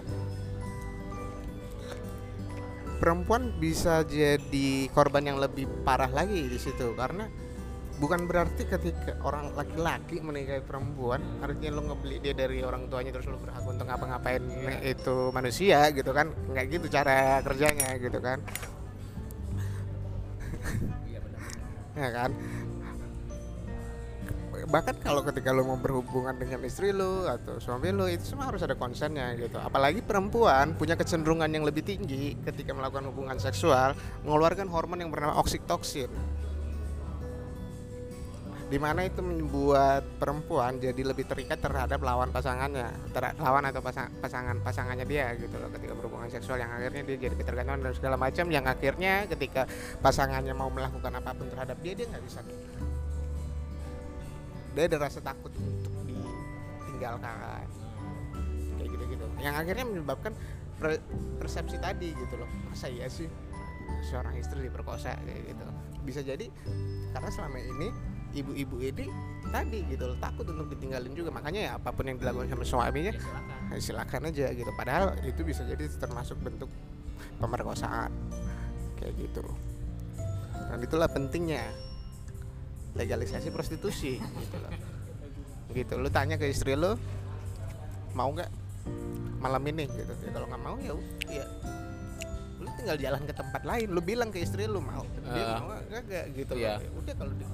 perempuan bisa jadi korban yang lebih parah lagi di situ. Karena bukan berarti ketika orang laki-laki menikahi perempuan artinya lo ngebeli dia dari orang tuanya terus lo berhak untuk ngapa-ngapain itu manusia gitu kan. Nggak gitu cara kerjanya gitu kan. Ya kan bahkan kalau ketika lo mau berhubungan dengan istri lo atau suami lo itu semua harus ada konsennya gitu. Apalagi perempuan punya kecenderungan yang lebih tinggi ketika melakukan hubungan seksual mengeluarkan hormon yang bernama oksitoksin. Di mana itu membuat perempuan jadi lebih terikat terhadap lawan pasangannya ter- lawan atau pasang- pasangan pasangannya dia gitu loh ketika berhubungan seksual yang akhirnya dia jadi ketergantungan dan segala macam yang akhirnya ketika pasangannya mau melakukan apa pun terhadap dia dia nggak bisa dia ada rasa takut untuk ditinggalkan. Kayak gitu-gitu. Yang akhirnya menyebabkan per- persepsi tadi gitu loh. Masa iya sih seorang istri diperkosa kayak gitu. Bisa jadi karena selama ini ibu-ibu ini tadi gitu loh takut untuk ditinggalin juga. Makanya ya apa pun yang dilakukan sama suaminya Ya, silakan. ya silakan aja gitu. Padahal itu bisa jadi termasuk bentuk pemerkosaan. Kayak gitu. Dan itulah pentingnya legalisasi prostitusi gitu loh. Gitu lu tanya ke istri lu mau nggak malam ini? Gitu. Ya kalau nggak mau ya ya lu tinggal jalan ke tempat lain. Lu bilang ke istri lu mau? Dia Eh, mau nggak gitu iya. loh. Ya udah kalau di-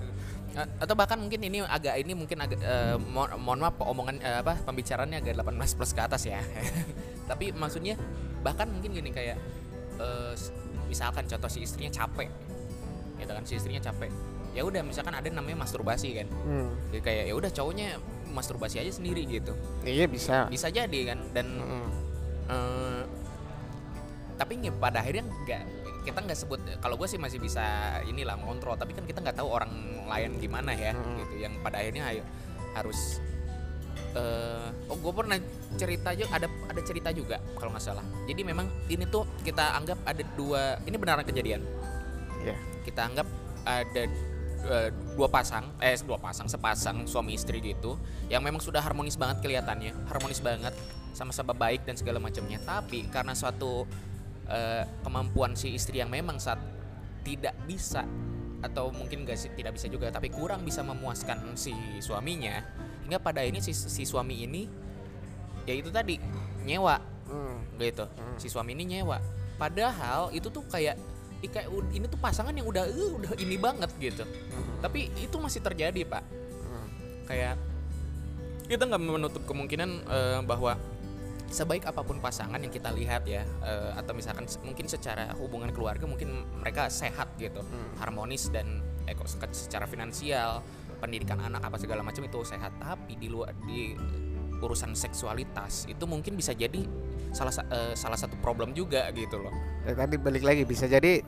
A- atau bahkan mungkin ini agak ini mungkin agak eh, mo- mohon maaf omongan eh, apa pembicaraannya agak 18 plus ke atas ya. [laughs] Tapi maksudnya bahkan mungkin gini kayak eh, s- misalkan contoh si istrinya capek gitu kan si istrinya capek ya udah misalkan ada namanya masturbasi kan. Hmm, Jadi kayak ya udah cowoknya masturbasi aja sendiri gitu. Iya bisa. Bisa jadi kan dan Mm-mm. eh, tapi pada akhirnya nggak kita nggak sebut kalau gue sih masih bisa inilah ngontrol tapi kan kita nggak tahu orang lain gimana ya Hmm. gitu. Yang pada akhirnya ayo harus eh oh gue pernah cerita juga ada ada cerita juga kalau nggak salah. Jadi memang ini tuh kita anggap ada dua ini beneran kejadian. Iya. kita anggap ada dua pasang eh dua pasang sepasang suami istri gitu yang memang sudah harmonis banget kelihatannya harmonis banget sama-sama baik dan segala macamnya tapi karena suatu eh, kemampuan si istri yang memang saat tidak bisa atau mungkin gak sih tidak bisa juga tapi kurang bisa memuaskan si suaminya hingga pada ini si, si suami ini ya itu tadi nyewa Hmm. gitu Hmm. si suami ini nyewa padahal itu tuh kayak kayak ini tuh pasangan yang udah eh, udah ini banget gitu Hmm. tapi itu masih terjadi pak Hmm. kayak kita nggak menutup kemungkinan eh, bahwa sebaik apa pun pasangan yang kita lihat ya eh, atau misalkan mungkin secara hubungan keluarga mungkin mereka sehat gitu Hmm. harmonis dan eko secara finansial pendidikan anak apa segala macam itu sehat tapi di luar di urusan seksualitas itu mungkin bisa jadi salah sa- eh, salah satu problem juga gitu loh. Ya, tadi balik lagi bisa jadi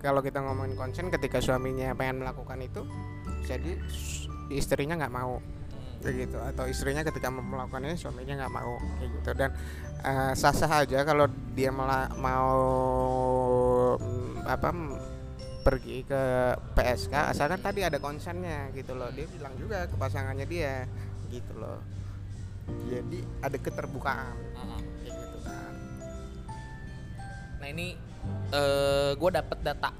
kalau kita ngomongin konsen ketika suaminya pengen melakukan itu jadi istrinya nggak mau kayak gitu. Atau istrinya ketika melakukannya suaminya nggak mau kayak gitu. Dan eh, sah-sah aja kalau dia mela- mau mm, apa mm, pergi ke PSK asalkan tadi ada konsennya gitu loh. Dia bilang juga ke pasangannya dia gitu loh jadi ada keterbukaan kayak gitu kan nah ini eh gue dapet data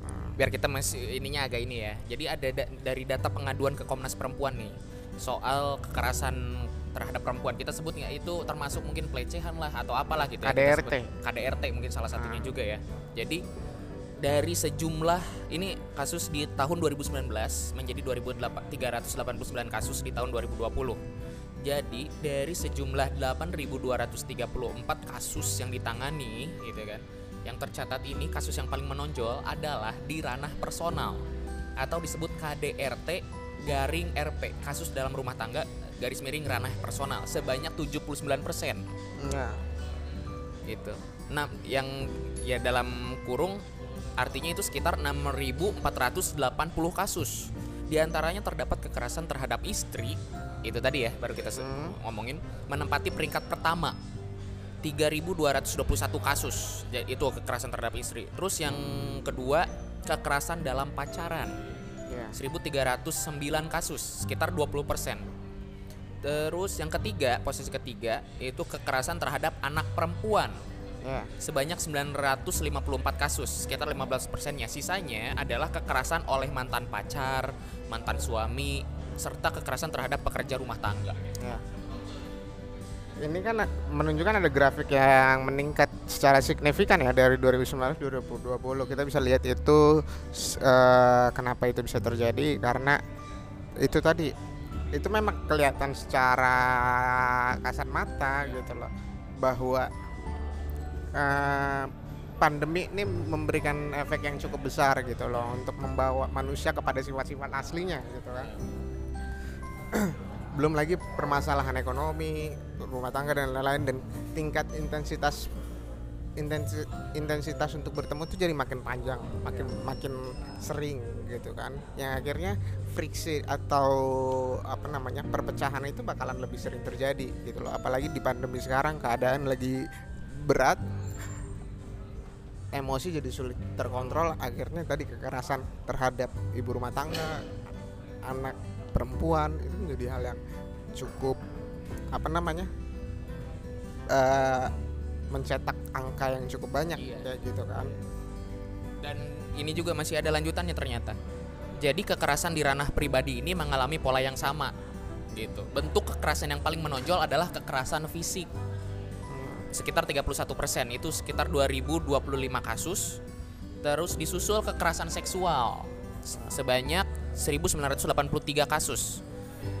Hmm. biar kita masih ininya agak ini ya. Jadi ada da- dari data pengaduan ke Komnas Perempuan nih soal kekerasan terhadap perempuan kita sebutnya itu termasuk mungkin pelecehan lah atau apalah gitu ya. KDRT. sebut. KDRT mungkin salah satunya Ah. juga ya. Jadi dari sejumlah ini kasus di tahun 2019 menjadi 2008 389 kasus di tahun 2020. Jadi dari sejumlah 8.234 kasus yang ditangani gitu kan. Yang tercatat ini kasus yang paling menonjol adalah di ranah personal atau disebut KDRT garing RP kasus dalam rumah tangga garis miring ranah personal sebanyak 79% Nah, gitu. Nah, yang ya dalam kurung artinya itu sekitar 6.480 kasus. Di antaranya terdapat kekerasan terhadap istri, itu tadi ya baru kita Hmm. ngomongin menempati peringkat pertama. 3.221 kasus itu kekerasan terhadap istri. Terus yang kedua kekerasan dalam pacaran ya. 1309 kasus, sekitar 20%. Terus yang ketiga, posisi ketiga itu kekerasan terhadap anak perempuan Ya. sebanyak 954 kasus, sekitar 15 persennya. Sisanya adalah kekerasan oleh mantan pacar, mantan suami, serta kekerasan terhadap pekerja rumah tangga. Ya. Ini kan menunjukkan ada grafik yang meningkat secara signifikan ya dari 2019 2020. Kita bisa lihat itu eh, kenapa itu bisa terjadi karena itu tadi itu memang kelihatan secara kasat mata gitu loh bahwa eh, pandemi ini memberikan efek yang cukup besar gitu loh untuk membawa manusia kepada sifat-sifat aslinya gitu kan. [clears throat] Belum lagi permasalahan ekonomi rumah tangga dan lain-lain dan tingkat intensitas intensi, intensitas untuk bertemu itu jadi makin panjang makin makin sering gitu kan. Yang akhirnya friksi atau apa namanya perpecahan itu bakalan lebih sering terjadi gitu loh. Apalagi di pandemi sekarang keadaan lagi berat emosi jadi sulit terkontrol akhirnya tadi kekerasan terhadap ibu rumah tangga anak perempuan itu menjadi hal yang cukup apa namanya eh mencetak angka yang cukup banyak Iya. kayak gitu kan Dan ini juga masih ada lanjutannya ternyata. Jadi kekerasan di ranah pribadi ini mengalami pola yang sama gitu. Bentuk kekerasan yang paling menonjol adalah kekerasan fisik. Sekitar 31% itu sekitar 2025 kasus terus disusul kekerasan seksual se- sebanyak 1983 kasus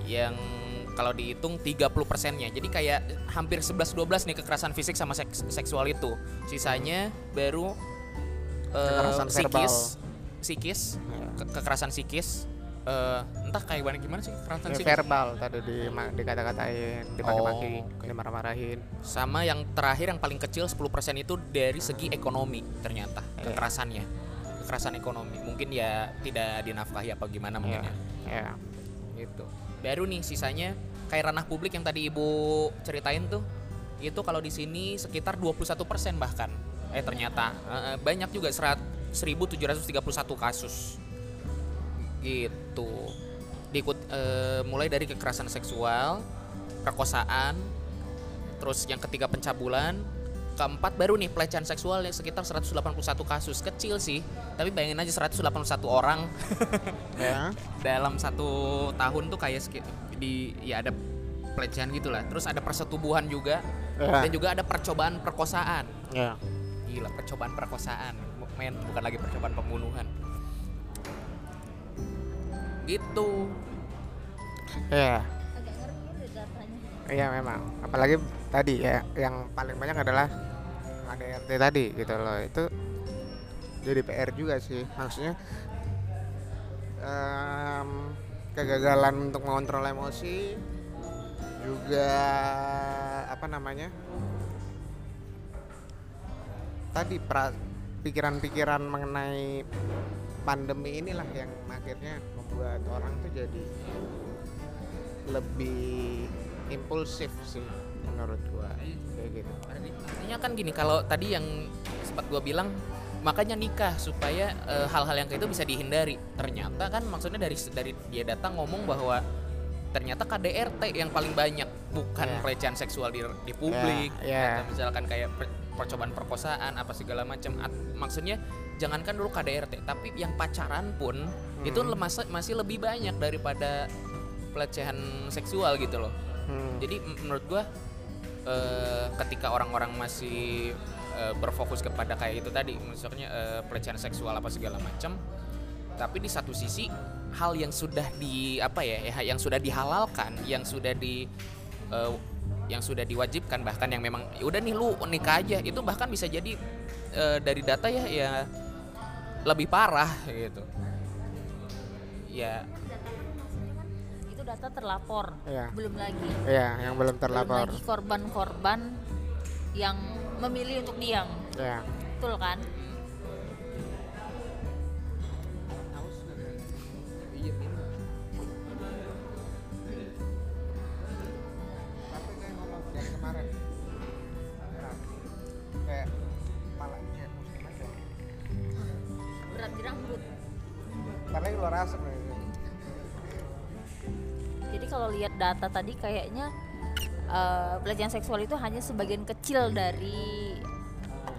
yang kalau dihitung 30 persennya jadi kayak hampir 11-12 nih kekerasan fisik sama seks- seksual itu sisanya baru eh, Kekerasan verbal. psikis psikis ya. ke- kekerasan psikis eh, entah kayak gimana gimana sih kekerasan Ya, psikis verbal tadi di dikata-katain dimaki-maki Oh, oke. dimarah-marahin. Sama yang terakhir yang paling kecil 10% itu dari segi ekonomi ternyata Iya. kekerasannya kekerasan ekonomi. Mungkin ya tidak dinafkahi apa gimana mungkin ya. ya gitu. Baru nih sisanya kayak ranah publik yang tadi ibu ceritain tuh itu kalau di sini sekitar 21% bahkan. Eh ternyata banyak juga serat 1731 kasus gitu. Diikut eh, mulai dari kekerasan seksual perkosaan terus yang ketiga pencabulan keempat baru nih pelecehan seksual yang sekitar 181 kasus. Kecil sih tapi bayangin aja 181 orang. [laughs] Ya. Dalam satu tahun tuh kayak di ya ada pelecehan gitulah. Terus ada persetubuhan juga Ya. dan juga ada percobaan perkosaan. Ya. Gila percobaan perkosaan. Men bukan lagi percobaan pembunuhan gitu. Ya agak ngerti deh datanya. Iya memang, apalagi tadi ya yang paling banyak adalah ADRT tadi gitu loh. Itu jadi PR juga sih. Maksudnya em, kegagalan untuk mengontrol emosi juga apa namanya tadi pra- pikiran-pikiran mengenai pandemi inilah yang akhirnya membuat orang tuh jadi lebih impulsif sih menurut gua. Kayak gitu. Artinya kan gini kalau tadi yang sempat gua bilang makanya nikah supaya eh, hal-hal yang kayak itu bisa dihindari. Ternyata kan maksudnya dari dari dia datang ngomong bahwa ternyata KDRT yang paling banyak bukan Ya. pelecehan seksual di, di publik. Ya, ya. atau misalkan kayak per- percobaan perkosaan apa segala macam. Maksudnya jangankan dulu KDRT tapi yang pacaran pun itu Hmm. masih masih lebih banyak daripada pelecehan seksual gitu loh Hmm. jadi menurut gua eh, ketika orang-orang masih eh, berfokus kepada kayak itu tadi, misalnya eh, pelecehan seksual apa segala macam, tapi di satu sisi hal yang sudah di apa ya, ya, yang sudah dihalalkan, yang sudah di eh, yang sudah diwajibkan bahkan yang memang "Ya udah nih lu nikah aja itu bahkan bisa jadi eh, dari data ya ya lebih parah gitu. Ya. Itu data terlapor. Iya. belum lagi. Iya, yang belum belum terlapor. lagi korban-korban yang memilih untuk diam. Ya. betul kan? Kayak berat di rambut. Paling luar asap nih. jadi kalau lihat data tadi kayaknya eh, pelecehan seksual itu hanya sebagian kecil dari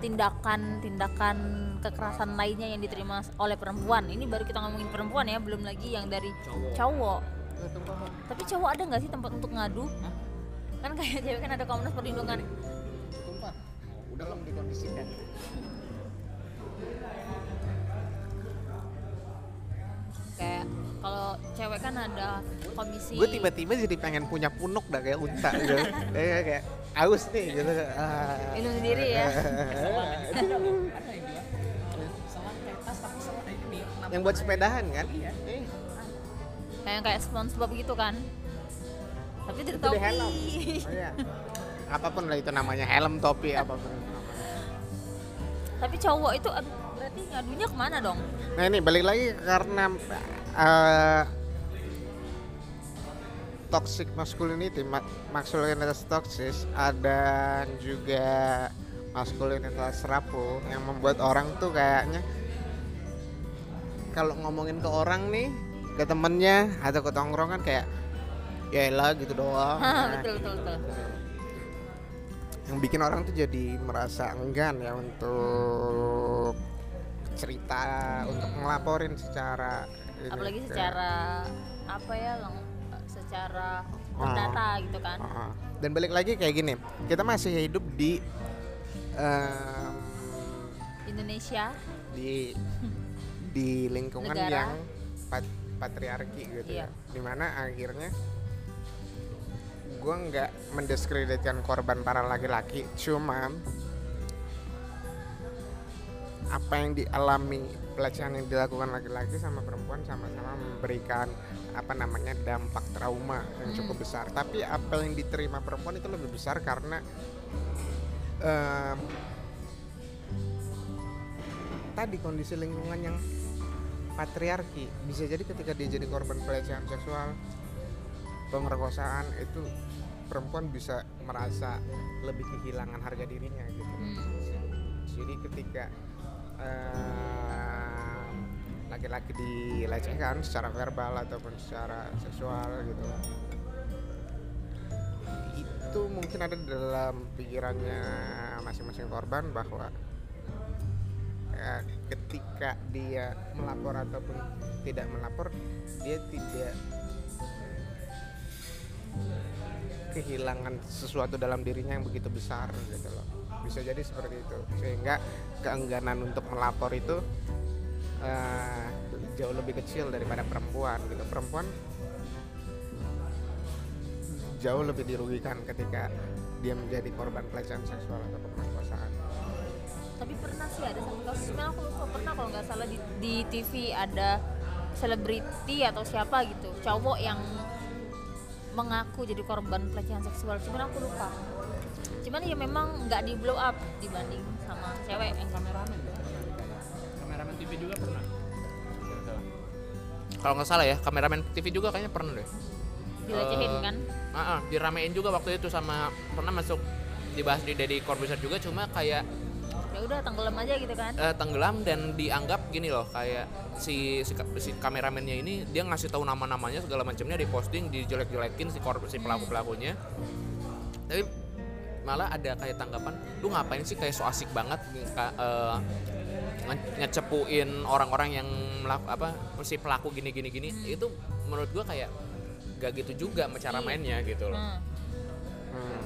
tindakan-tindakan kekerasan lainnya yang diterima oleh perempuan. Ini baru kita ngomongin perempuan ya belum lagi yang dari cowok. tapi cowok ada nggak sih tempat untuk ngadu? Kan kayak cewek kan ada komunitas perlindungan. Tumpah. Udah belum dikondisikan. Kan ada komisi Gue tiba-tiba jadi pengen punya punuk dah kayak unta gitu. [laughs] kayak kayak aus nih gitu. Ah. minum sendiri ya yang buat sepedahan kan? Iya. Eh, kayak kayak SpongeBob gitu kan tapi dari di topi helm. [laughs] Oh, iya. Apa pun lah itu namanya helm topi apa pun. tapi cowok itu berarti ngadunya ke mana dong Nah ini balik lagi karena eh, toxic masculinity, ma- maskulinitas toksis, ada juga maskulinitas rapuh yang membuat orang tuh kayaknya kalau ngomongin ke orang nih, ke temennya atau ke tongkrongan kayak ya elah gitu doang. Nah, [laughs] betul betul betul yang bikin orang tuh jadi merasa enggan ya untuk cerita untuk ngelaporin secara apalagi secara apa ya lang- secara Ah. terdata gitu kan Heeh. dan balik lagi kayak gini kita masih hidup di em, Indonesia di di lingkungan Negara. yang pat- patriarki gitu Iya. ya di mana akhirnya gue nggak mendiskreditkan korban para laki-laki cuma apa yang dialami pelecehan yang dilakukan laki-laki sama perempuan sama-sama memberikan apa namanya dampak trauma yang Hmm. cukup besar tapi apa yang diterima perempuan itu lebih besar karena em, tadi kondisi lingkungan yang patriarki bisa jadi ketika dia jadi korban pelecehan seksual pemerkosaan itu perempuan bisa merasa lebih kehilangan harga dirinya gitu Hmm. jadi ketika eh, laki-laki dilecehkan secara verbal ataupun secara seksual gitu. Itu mungkin ada dalam pikirannya masing-masing korban bahwa ya, ketika dia melapor ataupun tidak melapor dia tidak kehilangan sesuatu dalam dirinya yang begitu besar gitu loh. Bisa jadi seperti itu. Sehingga keengganan untuk melapor itu eh, jauh lebih kecil daripada perempuan gitu. Perempuan jauh lebih dirugikan ketika dia menjadi korban pelecehan seksual atau pemerkosaan. Tapi pernah sih ada satu kasus sebenarnya aku lupa pernah kalau nggak salah di, di TV ada selebriti atau siapa gitu cowok yang mengaku jadi korban pelecehan seksual. Cuman aku lupa. Cuman ya memang nggak di blow up dibanding sama cewek yang kameramen TV juga pernah. Kalau nggak salah ya kameramen TV juga kayaknya pernah deh. Dilecehin Eh, kan? Ah, ah, diramein juga waktu itu sama pernah masuk dibahas di Deddy Corbuzier juga cuma kayak ya udah tenggelam aja gitu kan? Eh, tenggelam dan dianggap gini loh kayak si si, si kameramennya ini dia ngasih tahu nama-namanya segala macamnya di posting dijelek-jelekin si kor si pelaku pelakunya. Tapi malah ada kayak tanggapan lu ngapain sih kayak so asik banget eh, nge- ngecepuin orang-orang yang melak apa si pelaku gini gini gini itu menurut gua kayak gak gitu juga sama cara Iya. mainnya gitu loh Hmm. Hmm.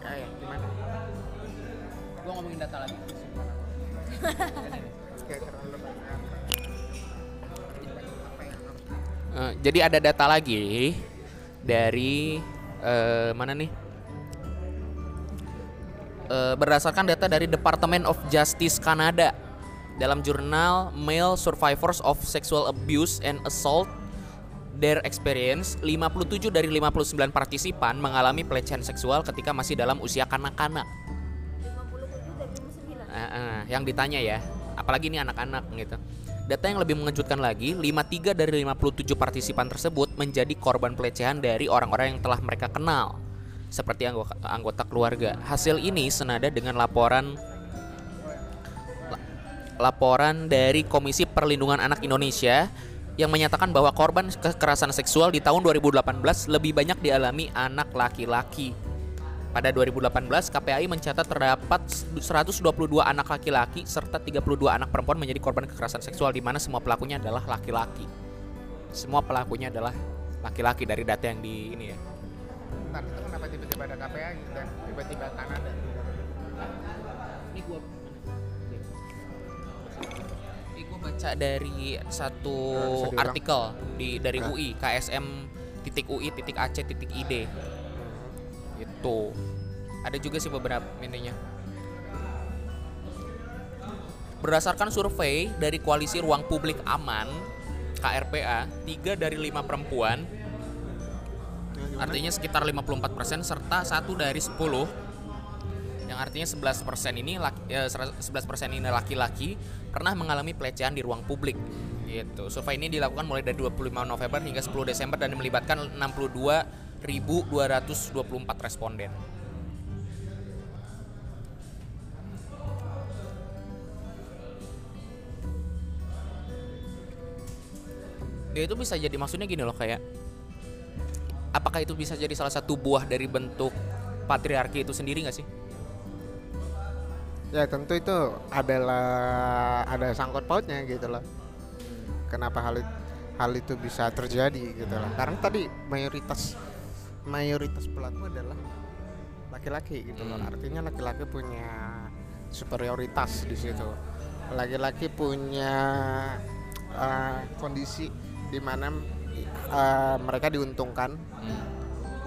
Kayak gimana? gua ngomongin data lagi [laughs] Kayak terlalu banyak. Eh, jadi ada data lagi dari eh, mana nih? Eh, berdasarkan data dari Department of Justice Kanada dalam jurnal Male Survivors of Sexual Abuse and Assault Their Experience, 57 dari 59 partisipan mengalami pelecehan seksual ketika masih dalam usia kanak-kanak. 57 dari 59 Eh, eh, yang ditanya ya, apalagi ini anak-anak gitu. Data yang lebih mengejutkan lagi, 53 dari 57 partisipan tersebut menjadi korban pelecehan dari orang-orang yang telah mereka kenal, seperti anggota, keluarga. Hasil ini senada dengan laporan la- laporan dari Komisi Perlindungan Anak Indonesia yang menyatakan bahwa korban kekerasan seksual di tahun 2018 lebih banyak dialami anak laki-laki. Pada 2018, KPAI mencatat terdapat 122 anak laki-laki serta 32 anak perempuan menjadi korban kekerasan seksual di mana semua pelakunya adalah laki-laki. Semua pelakunya adalah laki-laki dari data yang di ini ya. Bentar, itu kenapa tiba-tiba ada KPAI dan tiba-tiba Kanada? ini gua Ini gue baca dari satu Nah, artikel di dari Nah. UI KSM titik UI titik AC titik ID itu ada juga sih beberapa ininya. Berdasarkan survei dari koalisi ruang publik aman KRPA 3 dari 5 perempuan artinya sekitar 54% serta satu dari 10 yang artinya 11% ini laki, eh, 11% ini laki-laki pernah mengalami pelecehan di ruang publik gitu. Survei ini dilakukan mulai dari 25 November hingga 10 Desember dan melibatkan 62.224 responden. Ya itu bisa jadi maksudnya gini loh kayak apakah itu bisa jadi salah satu buah dari bentuk patriarki itu sendiri nggak sih? Ya tentu itu adalah ada sangkut pautnya gitu loh. Kenapa hal it- hal itu bisa terjadi gitu loh. Karena tadi mayoritas mayoritas pelaku adalah laki-laki gitu loh. Hmm. Artinya laki-laki punya superioritas di situ. Laki-laki punya uh, kondisi di mana uh, mereka diuntungkan Hmm.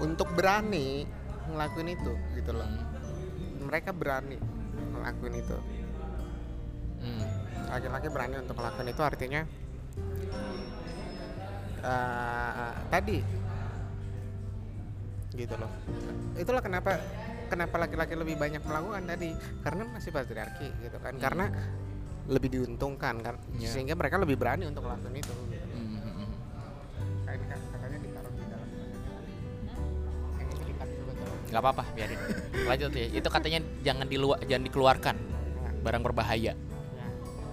untuk berani ngelakuin itu gitu loh. Mereka berani ngelakuin itu. Hmm. laki-laki berani untuk melakukan itu artinya eh, tadi gitu loh itulah kenapa kenapa laki-laki lebih banyak melakukan tadi karena masih patriarki gitu kan karena lebih diuntungkan kan Ya. sehingga mereka lebih berani untuk melakukan itu nggak apa-apa biarin. Lanjut ya. Itu katanya jangan diluar jangan dikeluarkan. Barang berbahaya.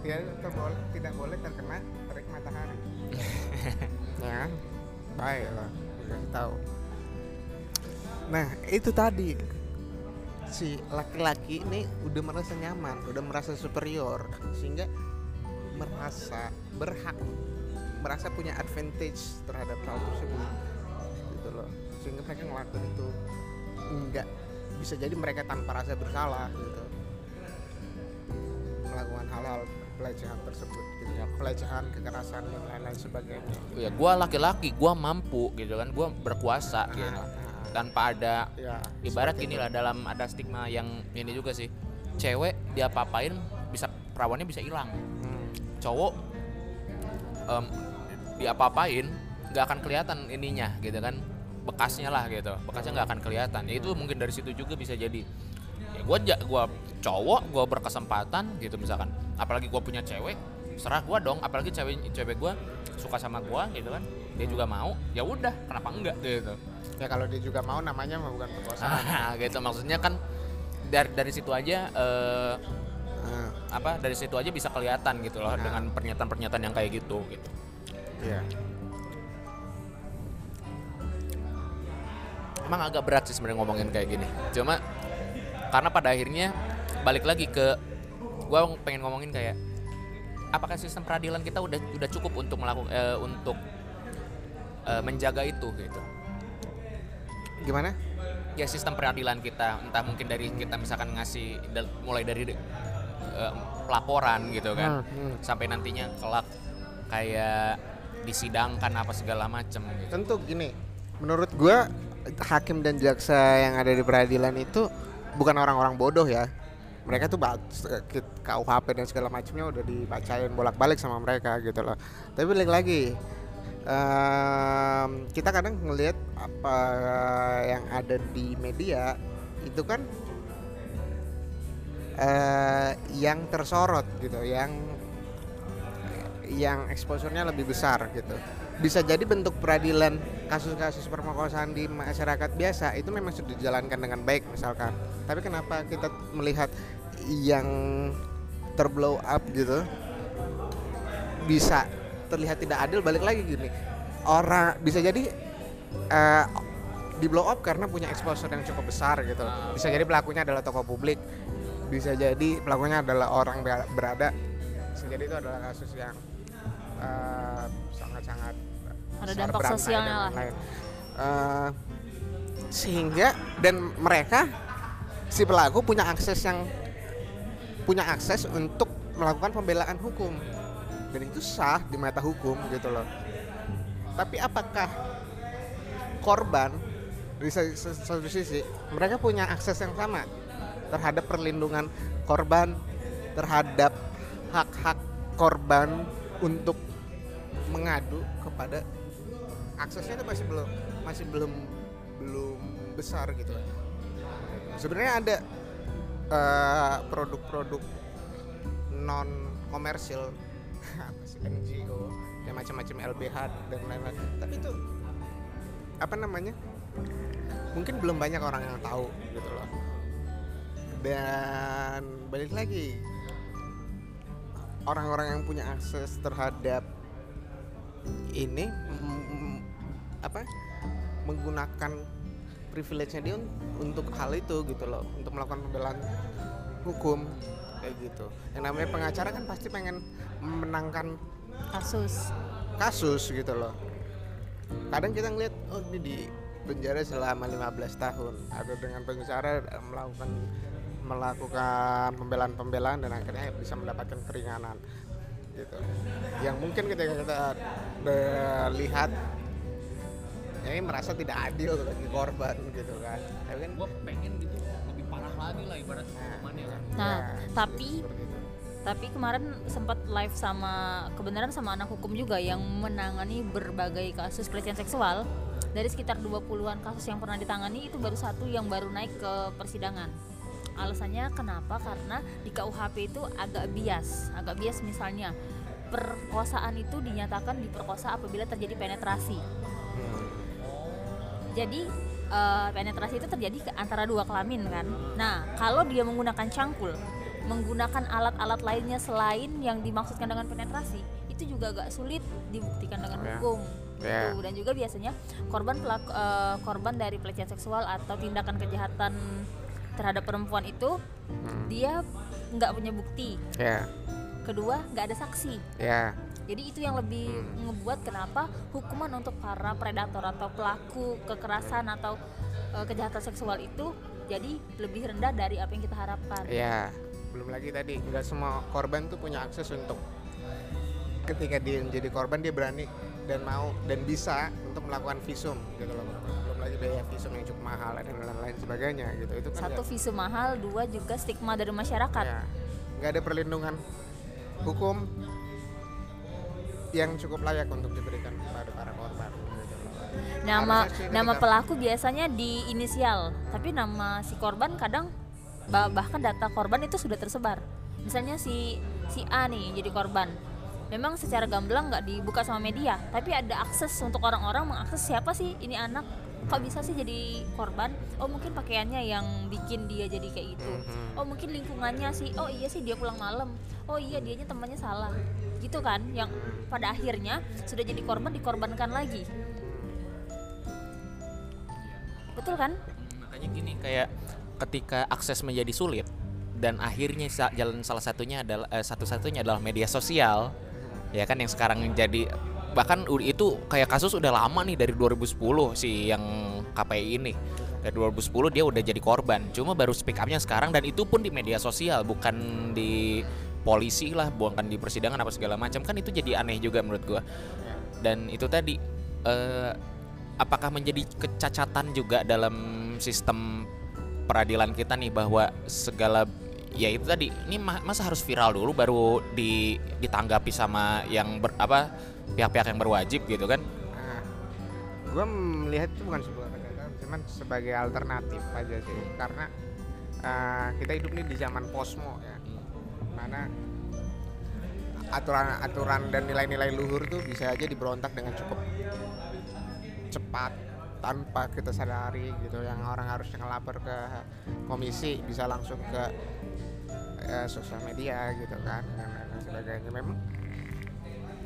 Ya terboleh, tidak boleh terkena terik matahari. [laughs] Ya baik lah kasih tahu. Nah itu tadi. Si laki-laki ini udah merasa nyaman udah merasa superior sehingga merasa berhak merasa punya advantage terhadap hal tersebut. Gitu loh. Sehingga mereka ngelakuin itu enggak bisa jadi mereka tanpa rasa bersalah gitu. Melakukan hal-hal pelecehan tersebut gitu. Ya pelecehan kekerasan dan lain-lain sebagainya. Ya gue laki-laki gue mampu gitu kan gue berkuasa gitu. Ah, ah, tanpa ada ya ibarat gini itu. dalam ada stigma yang ini juga sih. Cewek dia papain bisa perawannya bisa hilang. Hmm, cowok em, diapa-apain nggak akan kelihatan ininya gitu kan bekasnya lah gitu. Bekasnya nggak akan kelihatan. Ya itu mungkin dari situ juga bisa jadi. Ya gue gua cowok gue berkesempatan gitu misalkan. Apalagi gue punya cewek serah gue dong. Apalagi cewek cewek gue suka sama gue gitu kan. Dia juga mau ya udah. Kenapa enggak gitu? Ya kalau dia juga mau namanya bukan perkosaan [laughs] ah, gitu. Maksudnya kan dari dari situ aja eh, Ah, apa dari situ aja bisa kelihatan gitu loh Nah. dengan pernyataan-pernyataan yang kayak gitu gitu. Iya emang agak berat sih sebenarnya ngomongin kayak gini cuma karena pada akhirnya balik lagi ke gua pengen ngomongin kayak apakah sistem peradilan kita udah udah cukup untuk melakukan untuk eh, menjaga itu gitu gimana ya sistem peradilan kita entah mungkin dari kita misalkan ngasih mulai dari eh, laporan gitu kan Hmm, hmm. sampai nantinya kelak kayak disidangkan apa segala macem gitu. tentu gini menurut gua hakim dan jaksa yang ada di peradilan itu bukan orang-orang bodoh ya. Mereka tuh KUHP dan segala macamnya udah dibacain bolak-balik sama mereka gitu loh. Tapi balik lagi em, kita kadang ngelihat apa yang ada di media itu kan eh, yang tersorot gitu yang yang exposure-nya lebih besar gitu bisa jadi bentuk peradilan kasus-kasus perkosaan di masyarakat biasa itu memang sudah dijalankan dengan baik misalkan. Tapi kenapa kita melihat yang terblow up gitu bisa terlihat tidak adil? Balik lagi gini orang bisa jadi eh, di blow up karena punya exposure yang cukup besar gitu. Bisa jadi pelakunya adalah tokoh publik bisa jadi pelakunya adalah orang ber- berada bisa jadi itu adalah kasus yang eh, sangat-sangat Ada dampak berantai sosialnya dan lah. Eh, sehingga dan mereka si pelaku punya akses yang punya akses untuk melakukan pembelaan hukum. Dan itu sah di mata hukum gitu loh. Tapi apakah korban di sa- sa- satu sisi mereka punya akses yang sama terhadap perlindungan korban terhadap hak-hak korban untuk mengadu kepada aksesnya itu masih belum masih belum belum besar gitu. Sebenarnya ada eh, produk-produk non komersil [laughs] apa sih NGO ya macam-macam LBH dan lain-lain. Tapi itu apa namanya mungkin belum banyak orang yang tahu gitu loh. Dan balik lagi orang-orang yang punya akses terhadap ini apa menggunakan privilege-nya dia un- untuk hal itu gitu loh untuk melakukan pembelaan hukum kayak gitu. Yang namanya pengacara kan pasti pengen memenangkan kasus. kasus gitu loh. Kadang kita ngeliat oh ini di penjara selama 15 tahun atau dengan pengacara eh, melakukan melakukan pembelaan-pembelaan dan akhirnya bisa mendapatkan keringanan gitu. Yang mungkin ketika kita eh, lihat ya ini merasa tidak adil bagi korban gitu kan. Tapi kan gue pengen gitu lebih parah lagi lah ibarat hukumannya kan. Nah, ya, tapi- tapi kemarin sempat live sama kebenaran sama anak hukum juga yang menangani berbagai kasus pelecehan seksual. Dari sekitar 20-an kasus yang pernah ditangani itu baru satu yang baru naik ke persidangan. Alasannya kenapa? Karena di KUHP itu agak bias agak bias misalnya perkosaan itu dinyatakan diperkosa apabila terjadi penetrasi. Hmm. Jadi eh, penetrasi itu terjadi ke antara dua kelamin kan. Nah, kalau dia menggunakan cangkul, menggunakan alat-alat lainnya selain yang dimaksudkan dengan penetrasi, itu juga agak sulit dibuktikan dengan Ya. hukum. Ya. Gitu. Dan juga biasanya korban pelaku eh, korban dari pelecehan seksual atau tindakan kejahatan terhadap perempuan itu Hmm. dia nggak punya bukti. ya Kedua, nggak ada saksi. ya Jadi itu yang lebih ngebuat kenapa hukuman untuk para predator atau pelaku kekerasan atau eh, kejahatan seksual itu jadi lebih rendah dari apa yang kita harapkan. ya belum lagi tadi nggak semua korban tuh punya akses untuk ketika dia menjadi korban dia berani dan mau dan bisa untuk melakukan visum gitu loh. Belum lagi biaya visum yang cukup mahal dan lain-lain sebagainya gitu. Itu kan Satu visum mahal, dua juga stigma dari masyarakat. ya nggak ada perlindungan hukum yang cukup layak untuk diberikan kepada para korban gitu. Nama nama pelaku biasanya di inisial, tapi nama si korban kadang bah- bahkan data korban itu sudah tersebar. Misalnya si si A nih jadi korban. Memang secara gamblang nggak dibuka sama media, tapi ada akses untuk orang-orang mengakses siapa sih ini anak kok bisa sih jadi korban oh mungkin pakaiannya yang bikin dia jadi kayak gitu Mhm. oh mungkin lingkungannya sih oh iya sih dia pulang malam oh iya dianya temannya salah gitu kan yang pada akhirnya sudah jadi korban dikorbankan lagi. Betul kan? Makanya gini kayak ketika akses menjadi sulit dan akhirnya jalan salah satunya adalah eh, satu-satunya adalah media sosial ya kan yang sekarang jadi bahkan itu kayak kasus udah lama nih dari 2010 si yang KPI ini. Dari 2010 dia udah jadi korban cuma baru speak upnya sekarang dan itu pun di media sosial bukan di polisi lah bukan di persidangan apa segala macam kan itu jadi aneh juga menurut gua. Dan itu tadi eh, apakah menjadi kecacatan juga dalam sistem peradilan kita nih bahwa segala ya itu tadi ini ma- masa harus viral dulu baru di ditanggapi sama yang ber, apa pihak-pihak yang berwajib gitu kan? Nah, gue melihat itu bukan sebuah kejahatan, cuman sebagai alternatif aja sih, karena uh, kita hidup nih di zaman posmo ya, mana aturan-aturan dan nilai-nilai luhur tuh bisa aja diberontak dengan cukup cepat tanpa kita sadari gitu. Yang orang harusnya ngelapor ke komisi bisa langsung ke eh, sosial media gitu kan dan lain sebagainya. Memang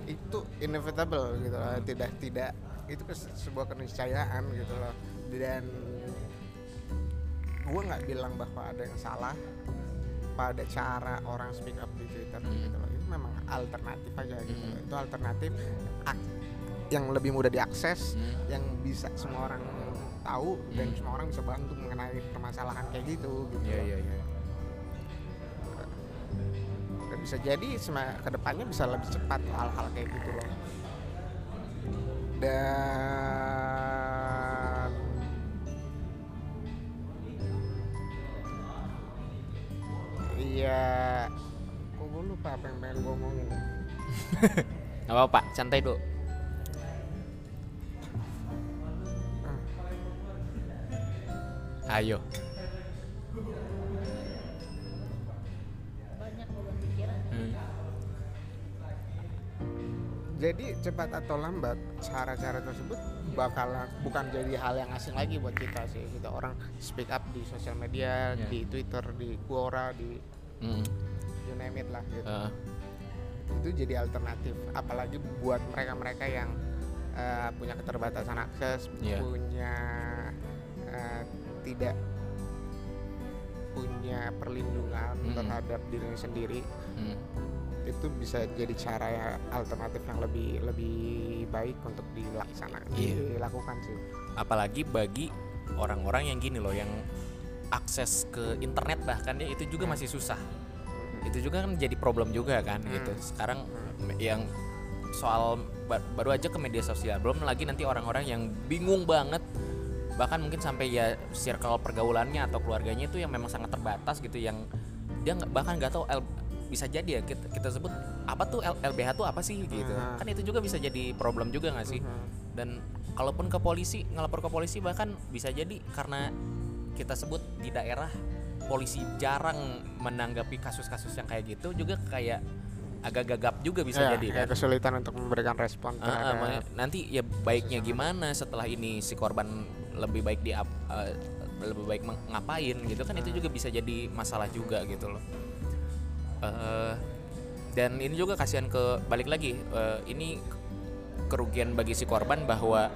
itu inevitable gitu loh. Tidak tidak itu sebuah keniscayaan gitu loh. Dan gue nggak bilang bahwa ada yang salah pada cara orang speak up di Twitter Hmm. gitu loh itu memang alternatif aja gitu loh. Hmm. itu alternatif yang lebih mudah diakses Hmm. yang bisa semua orang tahu dan Hmm. semua orang bisa bantu mengenai permasalahan kayak gitu gitu Iya, iya, iya. Dan bisa jadi ke depannya bisa lebih cepat hal-hal kayak gitu loh dan iya. Kok gue lupa apa yang pengen gue ngomongin [laughs] Nggak apa-apa santai dulu. Ayo. Banyak beban pikiran. Hmm. jadi cepat atau lambat cara-cara tersebut bakal bukan jadi hal yang asing lagi buat kita sih gitu orang speak up di sosial media Ya. di Twitter di Quora di Hmm. you name it lah gitu Eh, itu jadi alternatif apalagi buat mereka-mereka yang eh, punya keterbatasan akses Iya. punya eh, tidak punya perlindungan Mm-mm. terhadap dirinya sendiri hmm. Itu bisa jadi cara ya alternatif yang lebih lebih baik untuk dilaksanakan Iya. dilakukan sih. Apalagi bagi orang-orang yang gini loh yang akses ke internet bahkan ya itu juga masih susah. Itu juga kan jadi problem juga kan Hmm. gitu. Sekarang yang soal ba- baru aja ke media sosial belum lagi nanti orang-orang yang bingung banget. Bahkan mungkin sampai ya circle pergaulannya atau keluarganya itu yang memang sangat terbatas gitu yang dia bahkan nggak tahu bisa jadi ya kita, kita sebut apa tuh L- LBH tuh apa sih gitu. Hmm. kan itu juga bisa jadi problem juga nggak sih? Mhm. dan kalaupun ke polisi ngelapor ke polisi bahkan bisa jadi karena kita sebut di daerah polisi jarang menanggapi kasus-kasus yang kayak gitu juga kayak agak gagap juga bisa Ya, jadi kayak kan. kesulitan untuk memberikan respon terhadap makanya nanti ya baiknya gimana setelah ini si korban lebih baik di eh, lebih baik ngapain gitu kan itu juga bisa jadi masalah juga gitu loh Eh, dan ini juga kasihan ke balik lagi eh, ini kerugian bagi si korban bahwa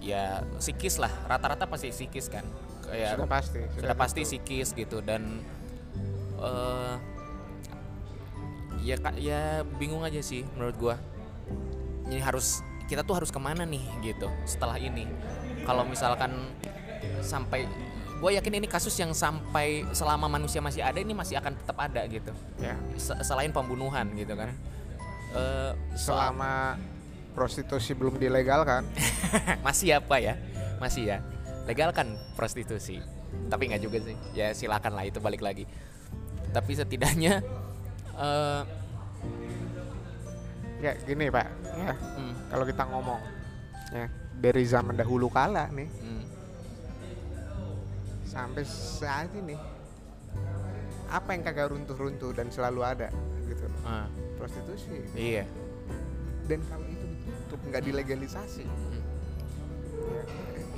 ya psikis lah rata-rata pasti psikis kan. Kayak sudah pasti sudah pasti psikis gitu dan eh ya kak ya bingung aja sih menurut gua. Ini harus kita tuh harus ke mana nih gitu setelah ini. Kalau misalkan sampai gue yakin ini kasus yang sampai selama manusia masih ada ini masih akan tetap ada gitu. Ya. Se- selain pembunuhan gitu kan. Soal- selama prostitusi belum dilegalkan. [laughs] Masih apa ya? Masih ya? Legalkan prostitusi. Tapi nggak juga sih. Ya silakan lah itu balik lagi. Tapi setidaknya eh ya gini pak ya. Hmm, kalau kita ngomong ya dari zaman dahulu kala nih hmm, sampai saat ini apa yang kagak runtuh-runtuh dan selalu ada gitu. Ah, prostitusi. Iya. Dan kalau itu ditutup nggak dilegalisasi. Hmm. ya,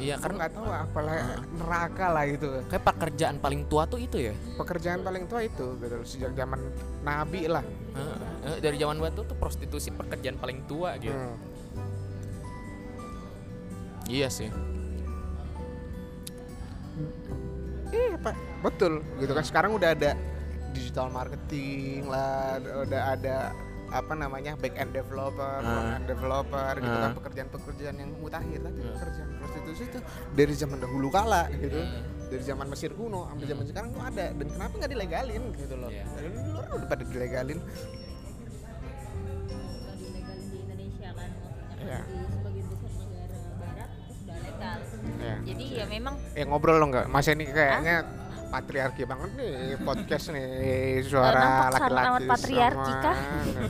iya karena nggak tahu apalah neraka lah itu. Kayak pekerjaan paling tua tuh itu ya? Pekerjaan paling tua itu gitu. Sejak zaman nabi lah. Eh, dari zaman batu tuh prostitusi pekerjaan paling tua gitu. Hmm. iya sih Iya pak, betul gitu kan. Sekarang udah ada digital marketing lah, udah ada apa namanya back end developer, front end developer gitu kan Ah. pekerjaan-pekerjaan yang mutakhir. Tapi Ah. pekerjaan prostitusi itu dari zaman dahulu kala gitu, Hmm. dari zaman Mesir kuno sampai zaman sekarang tuh ada. Dan kenapa nggak dilegalin gitu loh? Iya. Dari dulu udah pada dilegalin. Jadi ya memang Eh ngobrol lo nggak? Mas ini kayaknya patriarki banget nih podcast nih suara nampak sangat laki-laki patriarki kah?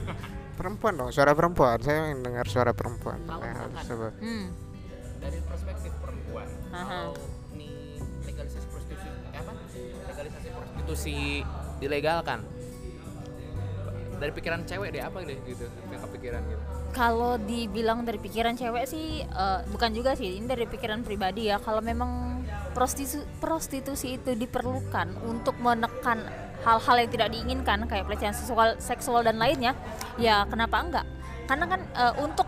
[laughs] perempuan dong suara perempuan saya ingin dengar suara perempuan kan. coba. hmm, dari perspektif perempuan Aha. kalau nih legalisasi prostitusi eh, apa legalisasi prostitusi dilegalkan dari pikiran cewek deh apa deh gitu yang kepikiran gitu kalau dibilang dari pikiran cewek sih eh, bukan juga sih ini dari pikiran pribadi ya. Kalau memang prostitu- prostitusi itu diperlukan untuk menekan hal-hal yang tidak diinginkan kayak pelecehan seksual seksual dan lainnya ya kenapa enggak? Karena kan eh, untuk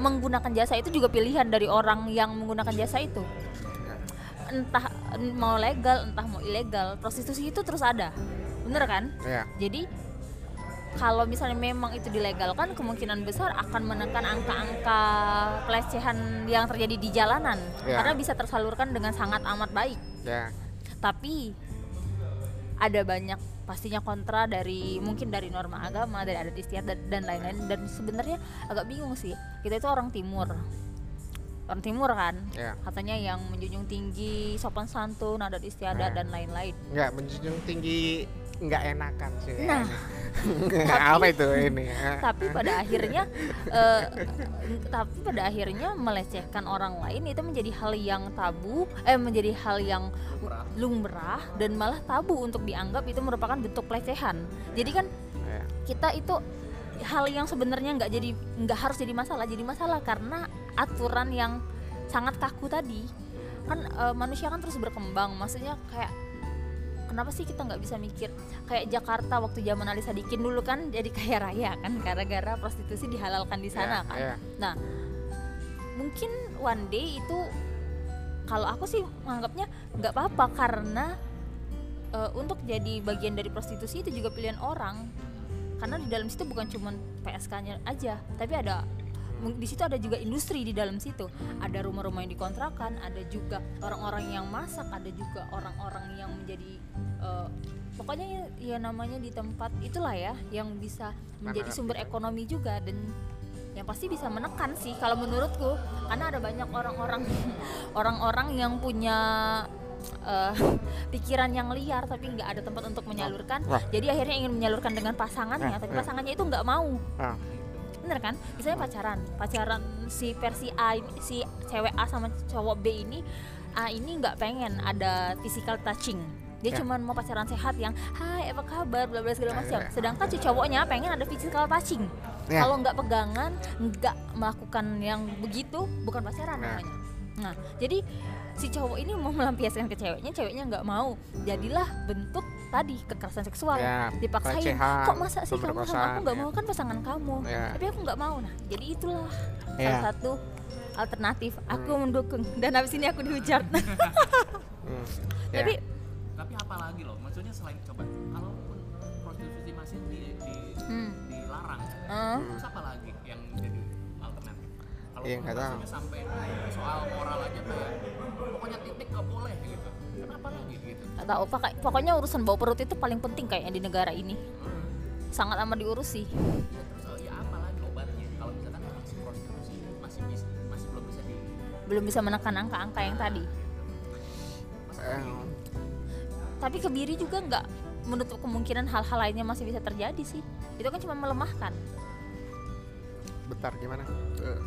menggunakan jasa itu juga pilihan dari orang yang menggunakan jasa itu. Entah mau legal entah mau ilegal prostitusi itu terus ada. Bener kan? Ya jadi kalau misalnya memang itu dilegalkan kemungkinan besar akan menekan angka-angka pelecehan yang terjadi di jalanan Ya. karena bisa tersalurkan dengan sangat amat baik. ya Tapi ada banyak pastinya kontra dari mungkin dari norma agama, dari adat istiadat dan lain-lain dan sebenarnya agak bingung sih. Kita itu orang timur. Orang timur kan? ya Katanya yang menjunjung tinggi sopan santun, adat istiadat Nah. dan lain-lain. nggak menjunjung tinggi nggak enakan sih Nah. kayaknya. [laughs] apa itu ini tapi pada akhirnya [laughs] eh, tapi pada akhirnya melecehkan orang lain itu menjadi hal yang tabu eh menjadi hal yang lumrah dan malah tabu untuk dianggap itu merupakan bentuk pelecehan jadi kan Ya. kita itu hal yang sebenarnya nggak jadi nggak harus jadi masalah jadi masalah karena aturan yang sangat kaku tadi kan eh, manusia kan terus berkembang maksudnya kayak kenapa sih kita nggak bisa mikir kayak Jakarta waktu zaman Ali Sadikin dulu kan jadi [laughs] kaya raya kan gara-gara prostitusi dihalalkan di sana Ya, kan ya. nah mungkin one day itu kalau aku sih menganggapnya nggak apa-apa karena eh, untuk jadi bagian dari prostitusi itu juga pilihan orang karena di dalam situ bukan cuma PSK-nya aja tapi ada di situ ada juga industri di dalam situ ada rumah-rumah yang dikontrakan ada juga orang-orang yang masak ada juga orang-orang yang menjadi eh, pokoknya ya, ya namanya di tempat itulah ya yang bisa menjadi sumber ekonomi juga dan yang pasti bisa menekan sih kalau menurutku karena ada banyak orang-orang [laughs] orang-orang yang punya eh, [laughs] pikiran yang liar tapi nggak ada tempat untuk menyalurkan Wah. jadi akhirnya ingin menyalurkan dengan pasangannya Eh, tapi eh. pasangannya itu nggak mau Ah. Bener kan misalnya pacaran pacaran si versi A si cewek A sama cowok B ini A ini nggak pengen ada physical touching dia Ya. cuman mau pacaran sehat yang hai apa kabar bla bla segala Ya, macam ya. sedangkan si cowoknya pengen ada physical touching Ya. kalau nggak pegangan nggak melakukan yang begitu bukan pacaran Nah. namanya nah jadi si cowok ini mau melampiaskan ke ceweknya ceweknya nggak mau. Jadilah bentuk tadi kekerasan seksual. Ya, dipaksain. pelecehan, kok masa sih kamu sama aku nggak ya. mau? kan pasangan kamu. Ya. tapi aku nggak mau. Nah jadi itulah Ya. salah satu alternatif. Aku mendukung. Dan habis ini aku dihujat. [laughs] Hmm, ya. tapi Tapi apalagi loh, maksudnya selain coba, kalaupun prostitusi masih di, di, hmm, dilarang, eh, terus apa lagi? Kalau Iya, nggak tahu. maksudnya sampai soal moral aja kayak pokoknya titik nggak boleh gitu. Kenapa lagi gitu? nggak tahu Pokok- pokoknya urusan bau perut itu paling penting kayaknya di negara ini Hmm. sangat amat diurusi Ya, terus oh, ya apa lagi obatnya? Kalau misalkan si prostitusi masih bis, masih belum bisa di belum bisa menekan angka-angka yang tadi Eh, tapi kebiri juga nggak menutup kemungkinan hal-hal lainnya masih bisa terjadi sih itu kan cuma melemahkan bentar gimana? Eh,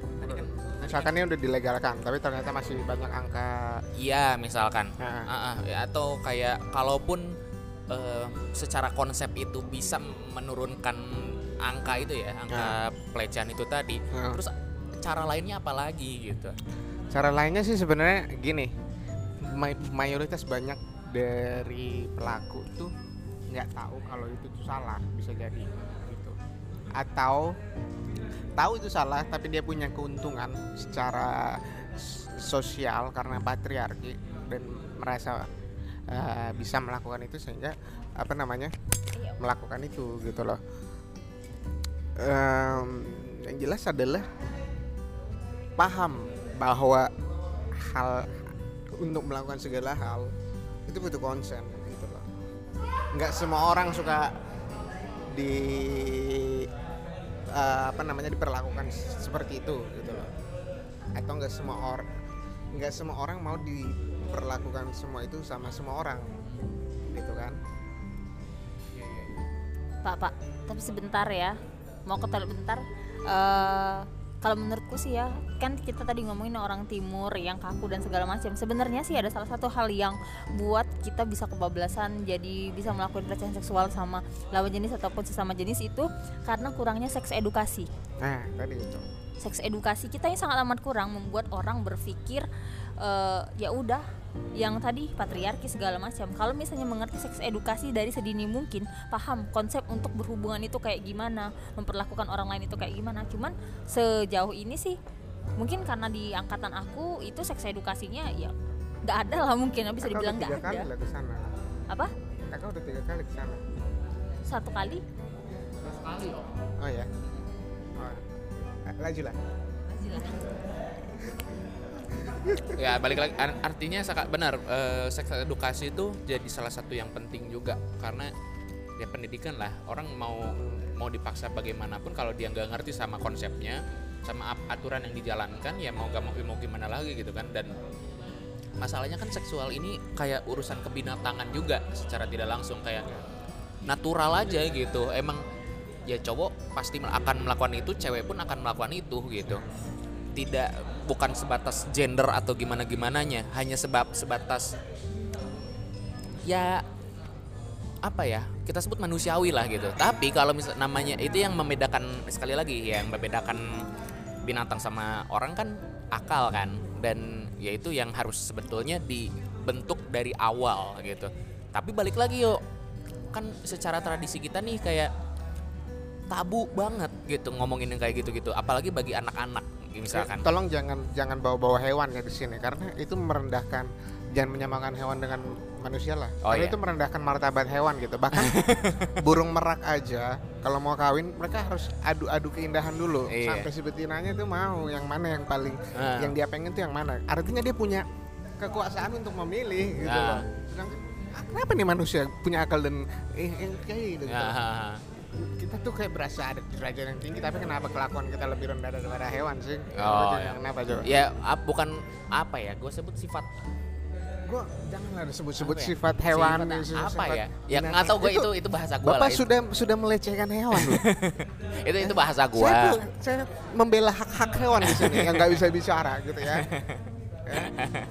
kan misalkan ini udah dilegalkan, tapi ternyata masih banyak angka. Iya, misalkan. Nah, Ah, ah, ya, atau kayak kalaupun eh, secara konsep itu bisa menurunkan angka itu ya, angka pelecehan itu tadi. Nah. Terus cara lainnya apa lagi gitu? Cara lainnya sih sebenarnya gini, may- mayoritas banyak dari pelaku tuh nggak tahu kalau itu tuh salah bisa jadi gitu. Atau tahu itu salah tapi dia punya keuntungan secara sosial karena patriarki dan merasa eh, bisa melakukan itu sehingga apa namanya Iya. melakukan itu gitu loh. Em, yang jelas adalah paham bahwa hal untuk melakukan segala hal itu butuh konsen gitu loh. Nggak semua orang suka di eh, apa namanya diperlakukan seperti itu gitu loh. Atau nggak semua orang nggak semua orang mau diperlakukan semua itu sama semua orang gitu kan. Pak, Pak, tapi sebentar ya. Mau ke toilet bentar. Eh kalau menurutku sih ya, kan kita tadi ngomongin orang timur yang kaku dan segala macam. Sebenarnya sih ada salah satu hal yang buat kita bisa kebablasan jadi bisa melakukan pelecehan seksual sama lawan jenis ataupun sesama jenis itu karena kurangnya seks edukasi. Nah, tadi itu. Seks edukasi kita yang sangat amat kurang membuat orang berpikir eh, ya udah yang tadi patriarki segala macam. Kalau misalnya mengerti seks edukasi dari sedini mungkin, paham konsep untuk berhubungan itu kayak gimana, memperlakukan orang lain itu kayak gimana. Cuman sejauh ini sih mungkin karena di angkatan aku itu seks edukasinya ya nggak ada lah mungkin bisa Kakak dibilang nggak kali ada. lah ke sana. Apa? Kakak udah tiga kali ke sana. Satu kali? Sekali. Oh ya. Oh. Eh, Laju lah. Ya balik lagi. Ar- artinya saka- benar eh, seks edukasi itu jadi salah satu yang penting juga. Karena ya pendidikan lah. Orang mau mau dipaksa bagaimanapun kalau dia nggak ngerti sama konsepnya sama aturan yang dijalankan ya mau gak mau mau gimana lagi gitu kan. Dan masalahnya kan seksual ini kayak urusan kebinatangan juga secara tidak langsung kayak natural aja gitu. Emang ya cowok pasti akan melakukan itu cewek pun akan melakukan itu gitu tidak bukan sebatas gender atau gimana gimananya hanya sebab sebatas ya apa ya kita sebut manusiawi lah gitu. Tapi kalau misal namanya itu yang membedakan sekali lagi yang membedakan binatang sama orang kan akal kan dan yaitu yang harus sebetulnya dibentuk dari awal gitu. Tapi balik lagi yuk kan secara tradisi kita nih kayak tabu banget gitu ngomongin yang kayak gitu-gitu apalagi bagi anak-anak misalkan Tolong jangan jangan bawa-bawa hewan ya di sini karena itu merendahkan jangan menyamakan hewan dengan manusia lah. Oh, karena iya. itu merendahkan martabat hewan gitu. Bahkan [laughs] burung merak aja kalau mau kawin mereka harus adu-adu keindahan dulu Iya. sampai si betinanya tuh mau yang mana yang paling Ah. yang dia pengen tuh yang mana. Artinya dia punya kekuasaan untuk memilih gitu Ah. loh. Sedangkan, ah, kenapa nih manusia punya akal dan eh, eh, kayak gitu. Ha. Kita tuh kayak berasa ada derajat yang tinggi tapi kenapa kelakuan kita lebih rendah daripada hewan sih Oh, ya. kenapa coba ya ap- bukan apa ya gue sebut sifat gua janganlah disebut-sebut ya? sifat hewan Sifat sifat apa ya ya binatang. nggak tahu gue Itu itu itu bahasa gue lah bapak itu. sudah sudah melecehkan hewan loh [laughs] itu itu bahasa gue saya, tuh- saya membela hak-hak hewan di sini yang nggak bisa bicara gitu ya [laughs] Ya.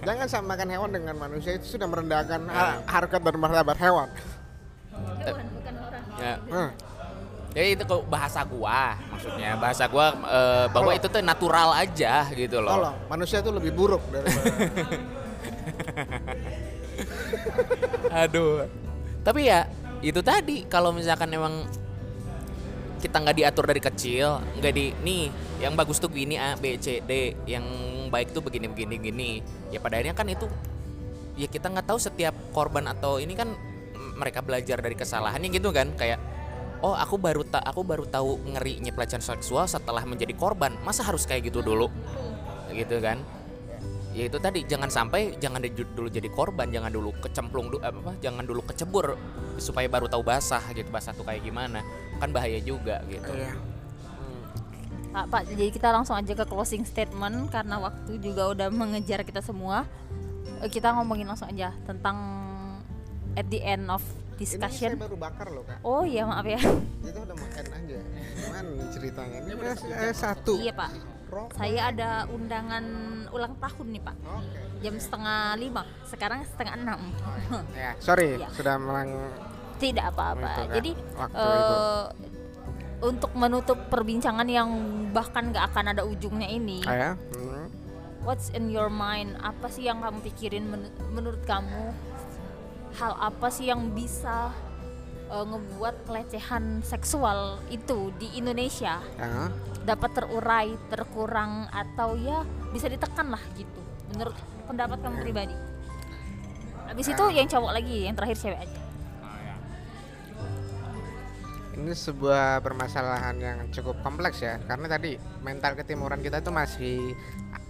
Jangan samakan hewan dengan manusia itu sudah merendahkan har- harkat dan martabat hewan. Hewan bukan orang. ya, Hmm. Jadi itu kok bahasa gua maksudnya bahasa gua eh, bahwa Kalau- itu tuh natural aja gitu loh. Tolong, manusia itu lebih buruk daripada [laughs] Aduh. Tapi ya itu tadi kalau misalkan emang kita nggak diatur dari kecil, nggak di nih yang bagus tuh gini A B C D, yang baik tuh begini begini gini. Ya pada akhirnya kan itu ya kita nggak tahu setiap korban atau ini kan mereka belajar dari kesalahannya gitu kan kayak oh aku baru tak aku baru tahu ngerinya pelecehan seksual setelah menjadi korban. Masa harus kayak gitu dulu? Gitu kan? Ya itu tadi jangan sampai jangan di- dulu jadi korban jangan dulu kecemplung du- apa jangan dulu kecebur supaya baru tahu basah gitu basah tuh kayak gimana. Kan bahaya juga gitu. Iya. Pak, Pak, jadi kita langsung aja ke closing statement karena waktu juga udah mengejar kita semua. Eh, Kita ngomongin langsung aja tentang at the end of Ini saya discussion. baru bakar loh kak. Oh iya maaf ya. Itu udah makan aja. Nih ceritanya? Ini udah eh, satu. iya Pak. Rokok. Saya ada undangan ulang tahun nih Pak. Oke. Jam setengah lima. Sekarang setengah enam. [laughs] Ya, sorry Iya. sudah melang Tidak apa-apa. Jadi waktu eh, untuk menutup perbincangan yang bahkan gak akan ada ujungnya ini. Ah, ya. Hmm. What's in your mind? Apa sih yang kamu pikirin men- menurut kamu? Hal apa sih yang bisa uh, ngebuat pelecehan seksual itu di Indonesia Ya. dapat terurai, terkurang atau ya bisa ditekan lah gitu. Menurut pendapat kamu pribadi. Habis itu yang cowok lagi, yang terakhir cewek aja. Ini sebuah permasalahan yang cukup kompleks ya, karena tadi mental ketimuran kita tuh masih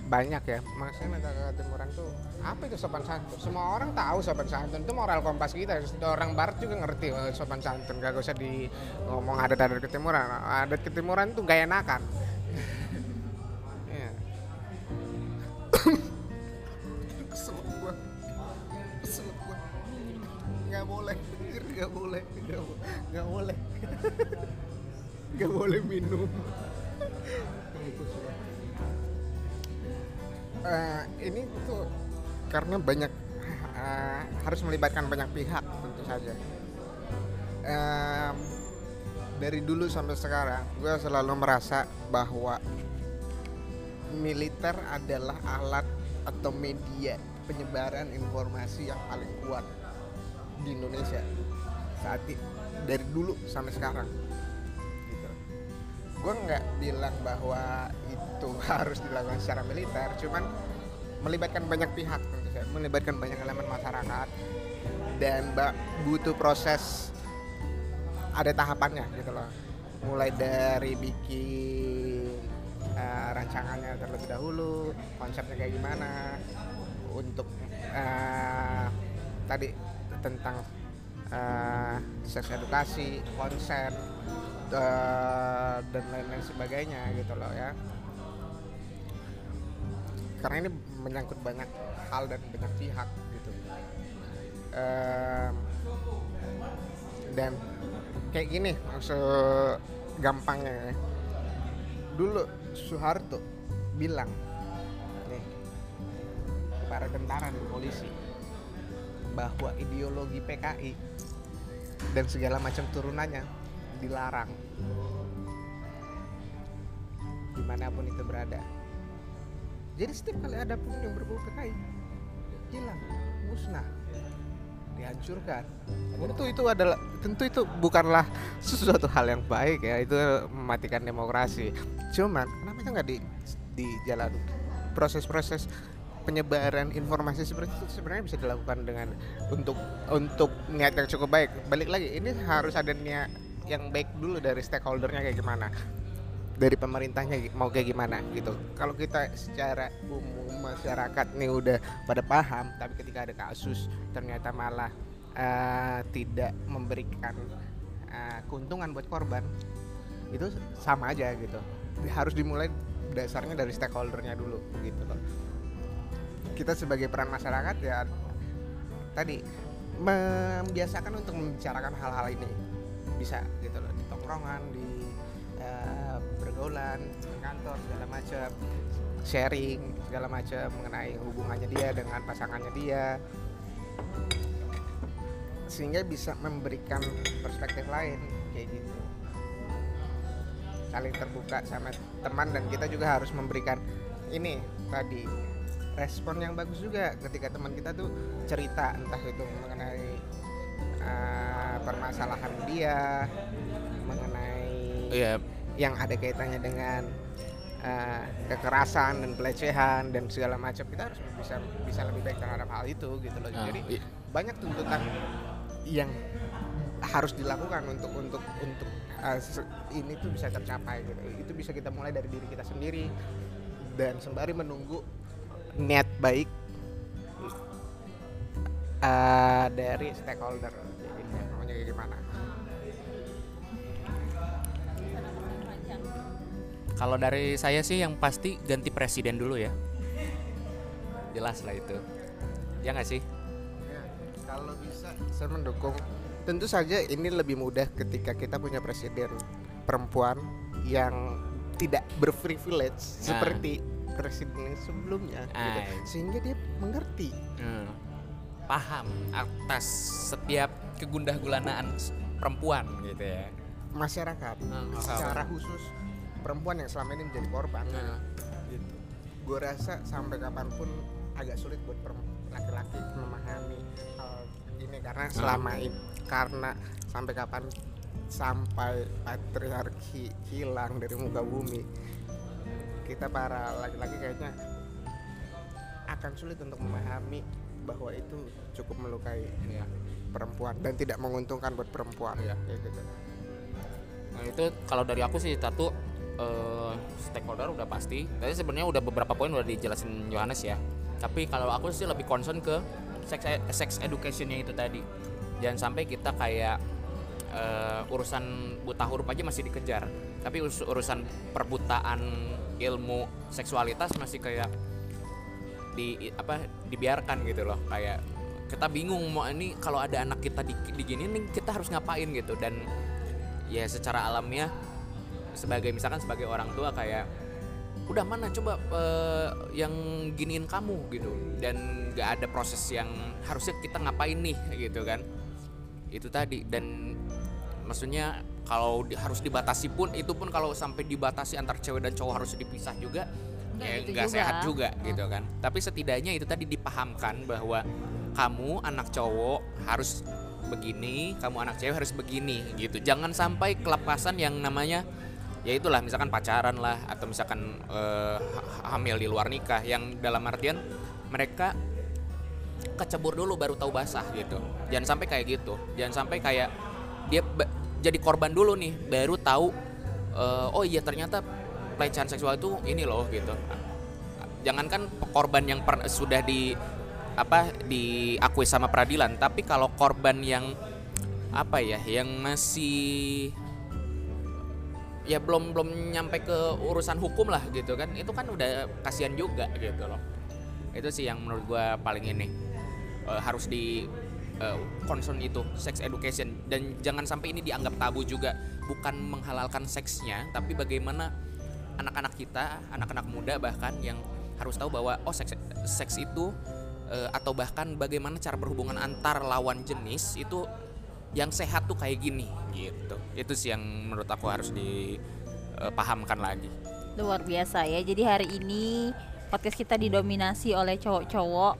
banyak ya. Maksudnya mental ketimuran tuh apa itu sopan santun? Semua orang tahu sopan santun itu moral kompas kita. Orang barat juga ngerti oh, sopan santun. Gak usah di ngomong adat-adat ketimuran. Adat ketimuran tuh gak enakan. [laughs] Iya. [coughs] Kesel gua. Kesel gua. Nggak boleh, nggak boleh, nggak bo- nggak boleh, [laughs] nggak boleh minum. [laughs] Eh, ini tuh karena banyak eh, harus melibatkan banyak pihak tentu saja. Em, dari dulu sampai sekarang, gue selalu merasa bahwa militer adalah alat atau media penyebaran informasi yang paling kuat di Indonesia saat dari dulu sampai sekarang gitu. gue nggak bilang bahwa itu [laughs] harus dilakukan secara militer cuman melibatkan banyak pihak melibatkan banyak elemen masyarakat. Dan ba- butuh proses ada tahapannya gitu loh. Mulai dari bikin eh, rancangannya terlebih dahulu konsepnya kayak gimana untuk eh, tadi tentang eh, seks edukasi konsen eh, dan lain-lain sebagainya gitu loh ya karena ini menyangkut banyak hal dan banyak pihak gitu. Em, dan kayak gini maksud gampangnya ya. Dulu Soeharto bilang nih para tentara dan polisi bahwa ideologi PKI dan segala macam turunannya dilarang. Di mana pun itu berada jadi setiap kali ada pun yang berbau PKI hilang musnah dihancurkan. Tentu itu adalah tentu itu bukanlah [laughs] sesuatu hal yang baik ya itu mematikan demokrasi. Cuman kenapa nggak di di jalan proses-proses penyebaran informasi seperti itu sebenarnya bisa dilakukan dengan untuk untuk niat yang cukup baik? Balik lagi ini harus ada niat yang baik dulu dari stakeholdernya kayak gimana dari pemerintahnya mau kayak gimana gitu. Kalau kita secara umum masyarakat nih udah pada paham tapi ketika ada kasus ternyata malah eh, tidak memberikan eh, keuntungan buat korban itu sama aja gitu. Harus dimulai dasarnya dari stakeholdernya dulu gitu loh. Kita sebagai peran masyarakat ya tadi membiasakan untuk membicarakan hal-hal ini. Bisa gitu loh di tongkrongan di di kantor segala macam sharing segala macam mengenai hubungannya dia dengan pasangannya dia. Sehingga bisa memberikan perspektif lain kayak gitu. Saling terbuka sama teman dan kita juga harus memberikan ini tadi respon yang bagus juga ketika teman kita tuh cerita entah itu mengenai uh, permasalahan dia mengenai Iya, yang ada kaitannya dengan uh, kekerasan dan pelecehan dan segala macam kita harus bisa bisa lebih baik terhadap hal itu gitu loh. Nah, jadi i- banyak tuntutan yang harus dilakukan untuk untuk untuk uh, ini tuh bisa tercapai gitu. Itu bisa kita mulai dari diri kita sendiri dan sembari menunggu niat baik uh, dari stakeholder jadi kayak gimana Kalau dari saya sih yang pasti ganti presiden dulu ya. Jelas lah itu. Ya nggak sih? Ya, kalau bisa saya mendukung. Tentu saja ini lebih mudah ketika kita punya presiden perempuan yang tidak berprivilege Nah. seperti presiden sebelumnya, gitu. Ah. sehingga dia mengerti. Hmm. Paham atas setiap kegundah gulanaan perempuan gitu ya. Masyarakat Hmm, secara khusus perempuan yang selama ini menjadi korban, Nah, gitu. Gue rasa sampai kapan pun agak sulit buat laki-laki memahami hal ini karena selama ini karena sampai kapan sampai patriarki hilang dari muka bumi kita para laki-laki kayaknya akan sulit untuk memahami bahwa itu cukup melukai iya. perempuan dan tidak menguntungkan buat perempuan Iya. kayak gitu. Nah itu kalau dari aku sih satu eh, stakeholder udah pasti. Tadi sebenarnya udah beberapa poin udah dijelasin Yohanes ya. Tapi kalau aku sih lebih concern ke sex sex educationnya itu tadi. Jangan sampai kita kayak eh, urusan buta huruf aja masih dikejar. Tapi urus- urusan perbutaan ilmu seksualitas masih kayak di apa dibiarkan gitu loh kayak kita bingung mau ini kalau ada anak kita di, digini nih kita harus ngapain gitu dan ya secara alamnya sebagai misalkan sebagai orang tua kayak udah mana coba eh, yang giniin kamu gitu. Dan nggak ada proses yang harusnya kita ngapain nih gitu kan. Itu tadi. Dan maksudnya kalau di- harus dibatasi pun itu pun kalau sampai dibatasi antar cewek dan cowok harus dipisah juga Nggak ya gitu nggak sehat juga gitu kan. Tapi setidaknya itu tadi dipahamkan bahwa kamu anak cowok harus begini kamu anak cewek harus begini gitu. Jangan sampai kelepasan yang namanya ya itulah misalkan pacaran lah atau misalkan ha- hamil di luar nikah yang dalam artian mereka kecebur dulu baru tahu basah gitu. Jangan sampai kayak gitu. Jangan sampai kayak dia jadi korban dulu nih baru tahu eh, oh iya ternyata pelecehan seksual itu ini loh gitu. Jangankan korban yang per- sudah di apa diakui sama peradilan tapi kalau korban yang apa ya yang masih ya belum belum nyampe ke urusan hukum lah gitu kan. Itu kan udah kasihan juga gitu loh. Itu sih yang menurut gua paling ini eh, harus di eh, concern itu sex education. Dan jangan sampai ini dianggap tabu juga bukan menghalalkan seksnya tapi bagaimana anak-anak kita anak-anak muda bahkan yang harus tahu bahwa oh seks seks itu eh, atau bahkan bagaimana cara berhubungan antar lawan jenis itu yang sehat tuh kayak gini gitu. Itu sih yang menurut aku harus dipahamkan lagi. Luar biasa ya. Jadi hari ini podcast kita didominasi oleh cowok-cowok.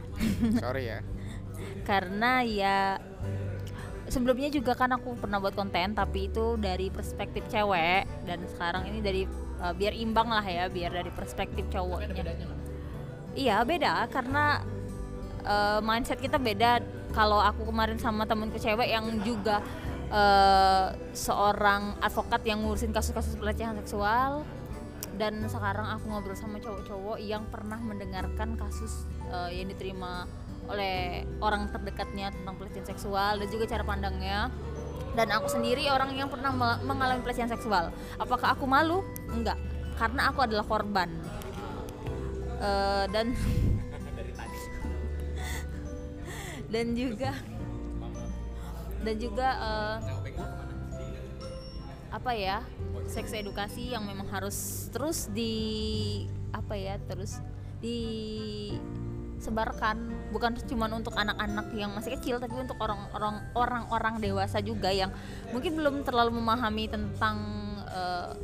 [laughs] Sorry ya. karena ya sebelumnya juga kan aku pernah buat konten tapi itu dari perspektif cewek. Dan sekarang ini dari uh, biar imbang lah ya biar dari perspektif cowoknya. Iya beda. Karena uh, mindset kita beda kalau aku kemarin sama temenku cewek yang juga uh, seorang advokat yang ngurusin kasus-kasus pelecehan seksual. Dan sekarang aku ngobrol sama cowok-cowok yang pernah mendengarkan kasus uh, yang diterima oleh orang terdekatnya tentang pelecehan seksual dan juga cara pandangnya. Dan aku sendiri orang yang pernah me- mengalami pelecehan seksual. Apakah aku malu? Enggak. Karena aku adalah korban. Eh, dan [laughs] dan juga dan juga eh, apa ya seks edukasi yang memang harus terus di apa ya terus disebarkan. Bukan cuma untuk anak-anak yang masih kecil tapi untuk orang-orang orang-orang dewasa juga yang mungkin belum terlalu memahami tentang eh,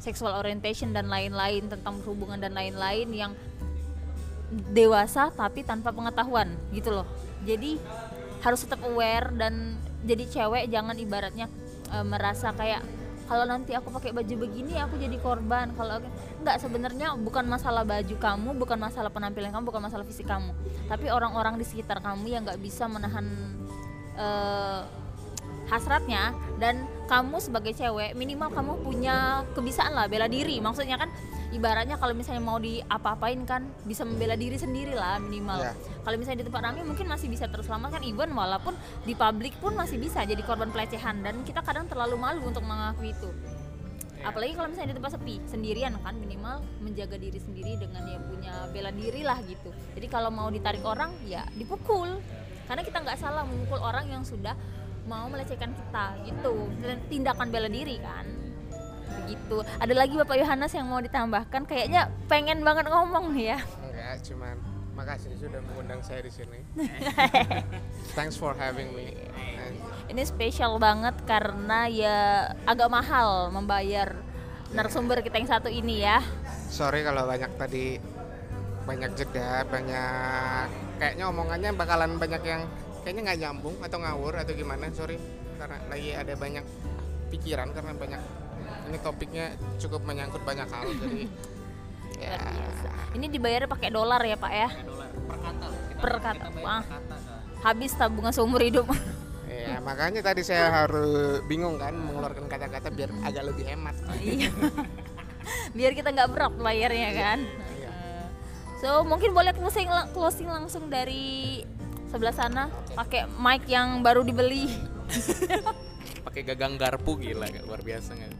sexual orientation dan lain-lain tentang hubungan dan lain-lain yang dewasa tapi tanpa pengetahuan gitu loh jadi harus tetap aware dan jadi cewek jangan ibaratnya eh, merasa kayak kalau nanti aku pakai baju begini aku jadi korban. Kalau nggak sebenarnya bukan masalah baju kamu bukan masalah penampilan kamu bukan masalah fisik kamu. Tapi orang-orang di sekitar kamu yang nggak bisa menahan eh, hasratnya dan kamu sebagai cewek minimal kamu punya kebiasaan lah bela diri. Maksudnya kan ibaratnya kalau misalnya mau diapa-apain kan bisa membela diri sendiri lah minimal. Iya. kalau misalnya di tempat ramai mungkin masih bisa terselamatkan. Even walaupun di publik pun masih bisa jadi korban pelecehan. Dan kita kadang terlalu malu untuk mengakui itu. Apalagi kalau misalnya di tempat sepi sendirian kan minimal menjaga diri sendiri dengan ya punya bela diri lah gitu. Jadi kalau mau ditarik orang ya dipukul. Karena kita nggak salah memukul orang yang sudah mau melecehkan kita gitu. Dan tindakan bela diri kan. Begitu. Ada lagi bapak Yohanes yang mau ditambahkan? Kayaknya pengen banget ngomong nih ya. Enggak, cuman makasih sudah mengundang saya di sini. [laughs] Thanks for having me. Ini spesial banget karena ya agak mahal membayar narasumber kita yang satu ini ya. Sorry kalau banyak tadi banyak jeda, banyak kayaknya omongannya bakalan banyak yang kayaknya nggak nyambung atau ngawur atau gimana. Sorry karena lagi ada banyak pikiran karena banyak ini topiknya cukup menyangkut banyak hal jadi [laughs] ya biasa ini dibayarnya pakai dolar ya pak ya dolar per kata Per kata. Kak. habis tabungan seumur hidup [laughs] Ya, makanya tadi saya harus bingung kan mengeluarkan kata-kata biar agak lebih hemat. Iya. [laughs] biar kita nggak berat bayarnya kan Iya. Eh, so mungkin boleh closing closing langsung dari sebelah sana pakai mic yang baru dibeli. Pakai gagang garpu gila luar biasa nggak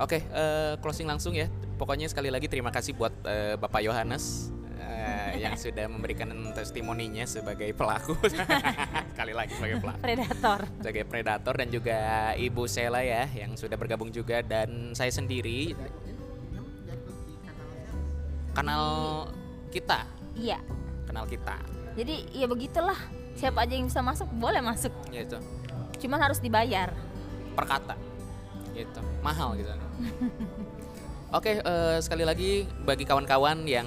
oke eh, closing langsung ya. Pokoknya sekali lagi terima kasih buat eh, bapak Yohanes eh, yang [laughs] sudah memberikan testimoninya sebagai pelaku. [laughs] Sekali lagi sebagai pelaku. Predator. Sebagai predator dan juga ibu Sela ya yang sudah bergabung juga. Dan saya sendiri kanal kita? Iya. Kanal kita jadi ya begitulah. Siapa aja yang bisa masuk boleh masuk. Gitu. Cuman harus dibayar. Per kata. Gitu. Mahal gitu. [laughs] Oke eh, sekali lagi bagi kawan-kawan yang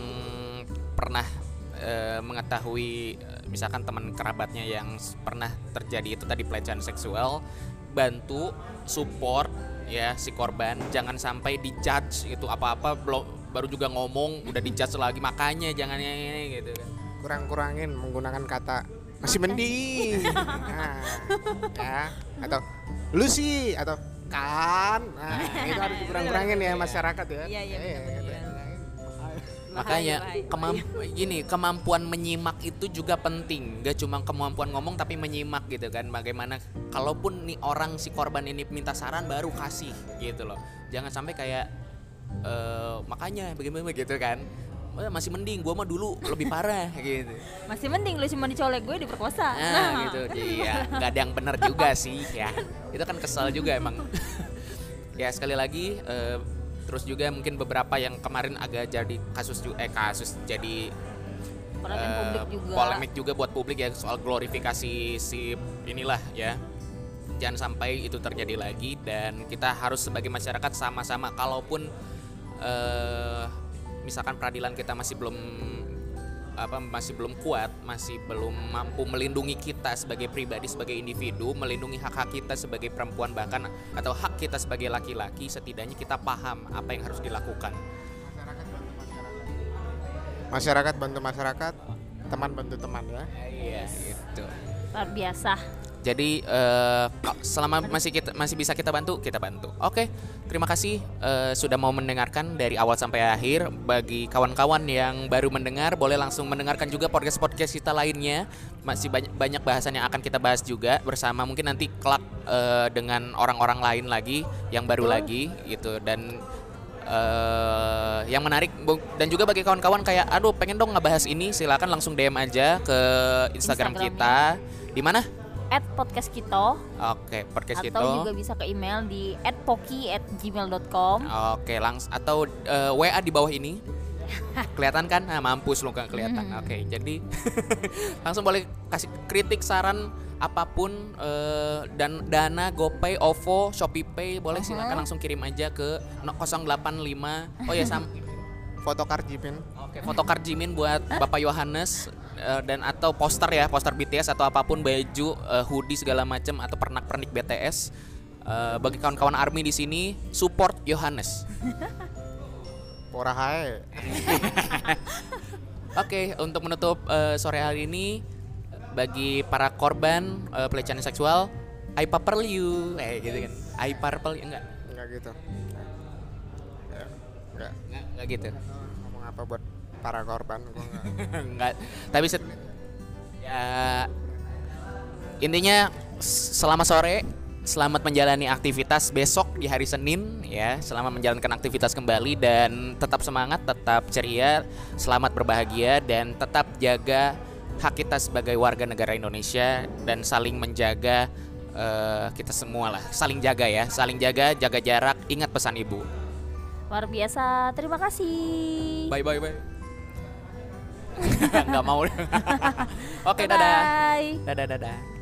pernah eh, mengetahui eh, misalkan teman kerabatnya yang pernah terjadi itu tadi pelecehan seksual bantu support ya si korban. Jangan sampai dijudge gitu apa-apa belum baru juga ngomong udah dijudge lagi. Makanya jangan ini gitu kan Kurang-kurangin menggunakan kata masih mending. [laughs] Nah, ya atau lu sih atau kan. Nah, itu harus [laughs] dikurang-kurangin ya masyarakat ya. Iya, iya, benar-benar. makanya bahaya. kemamp gini kemampuan menyimak itu juga penting gak cuma kemampuan ngomong tapi menyimak gitu kan bagaimana kalaupun nih orang si korban ini minta saran baru kasih gitu loh jangan sampai kayak eh makanya bagaimana gitu kan "Eh, masih mending gua mah dulu lebih parah [laughs] gitu. Masih mending lu cuma dicolek gue diperkosa. Nah gitu. Iya nggak ada yang benar juga sih ya. Itu kan kesal juga emang. [laughs] Ya sekali lagi eh, terus juga mungkin beberapa yang kemarin agak jadi kasus eh kasus jadi eh, publik juga. polemik juga buat publik ya soal glorifikasi si inilah ya. Jangan sampai itu terjadi lagi dan kita harus sebagai masyarakat sama-sama kalaupun eh, misalkan peradilan kita masih belum apa masih belum kuat masih belum mampu melindungi kita sebagai pribadi sebagai individu melindungi hak-hak kita sebagai perempuan bahkan atau hak kita sebagai laki-laki setidaknya kita paham apa yang harus dilakukan. Masyarakat bantu masyarakat, teman bantu teman ya. iya gitu. Luar biasa Jadi ka- selama masih kita masih bisa kita bantu, kita bantu. Oke, terima kasih eh, sudah mau mendengarkan dari awal sampai akhir. Bagi kawan-kawan yang baru mendengar, boleh langsung mendengarkan juga podcast-podcast kita lainnya. Masih banyak banyak bahasan yang akan kita bahas juga bersama mungkin nanti kelak eh, dengan orang-orang lain lagi yang baru lagi gitu dan eh yang menarik dan juga bagi kawan-kawan kayak aduh pengen dong ngebahas ini silakan langsung DM aja ke Instagram Instagramnya. kita di mana at podcast kita Oke, podcast atau kita. juga bisa ke email di @poki @gmail.com Oke, langsung atau eh, WA di bawah ini. [laughs] kelihatan kan? Nah, mampus lu kan kelihatan. Hmm. Oke, jadi [laughs] langsung boleh kasih kritik saran apa pun eh, dan Dana, GoPay, OVO, ShopeePay boleh Uh-huh. silakan langsung kirim aja ke no- 085. Oh ya sam Fotokar Jipin. Oke, fotokart Jimin buat Bapak Yohanes eh, dan atau poster ya, poster BTS atau apa pun baju, eh, hoodie segala macam atau pernak-pernik BTS. Eh, bagi kawan-kawan ARMY di sini support Yohanes. Pora [laughs] hae. [laughs] Oke, untuk menutup eh, sore hari ini bagi para korban eh, pelecehan seksual, I purple you, eh gitu kan. I purple you enggak? Enggak gitu. Ya, enggak. Enggak, enggak gitu. Ngomong apa buat para korban gua enggak. [laughs] [laughs] Tapi set, ya intinya selamat sore, selamat menjalani aktivitas besok di hari Senin ya, selamat menjalankan aktivitas kembali dan tetap semangat, tetap ceria, selamat berbahagia dan tetap jaga hak kita sebagai warga negara Indonesia dan saling menjaga eh, kita semua lah, saling jaga ya, saling jaga, jaga jarak, ingat pesan ibu. Luar biasa. Terima kasih. Bye bye bye. Nggak mau. [laughs] [laughs] Oke, dadah. Bye. Dadah dadah.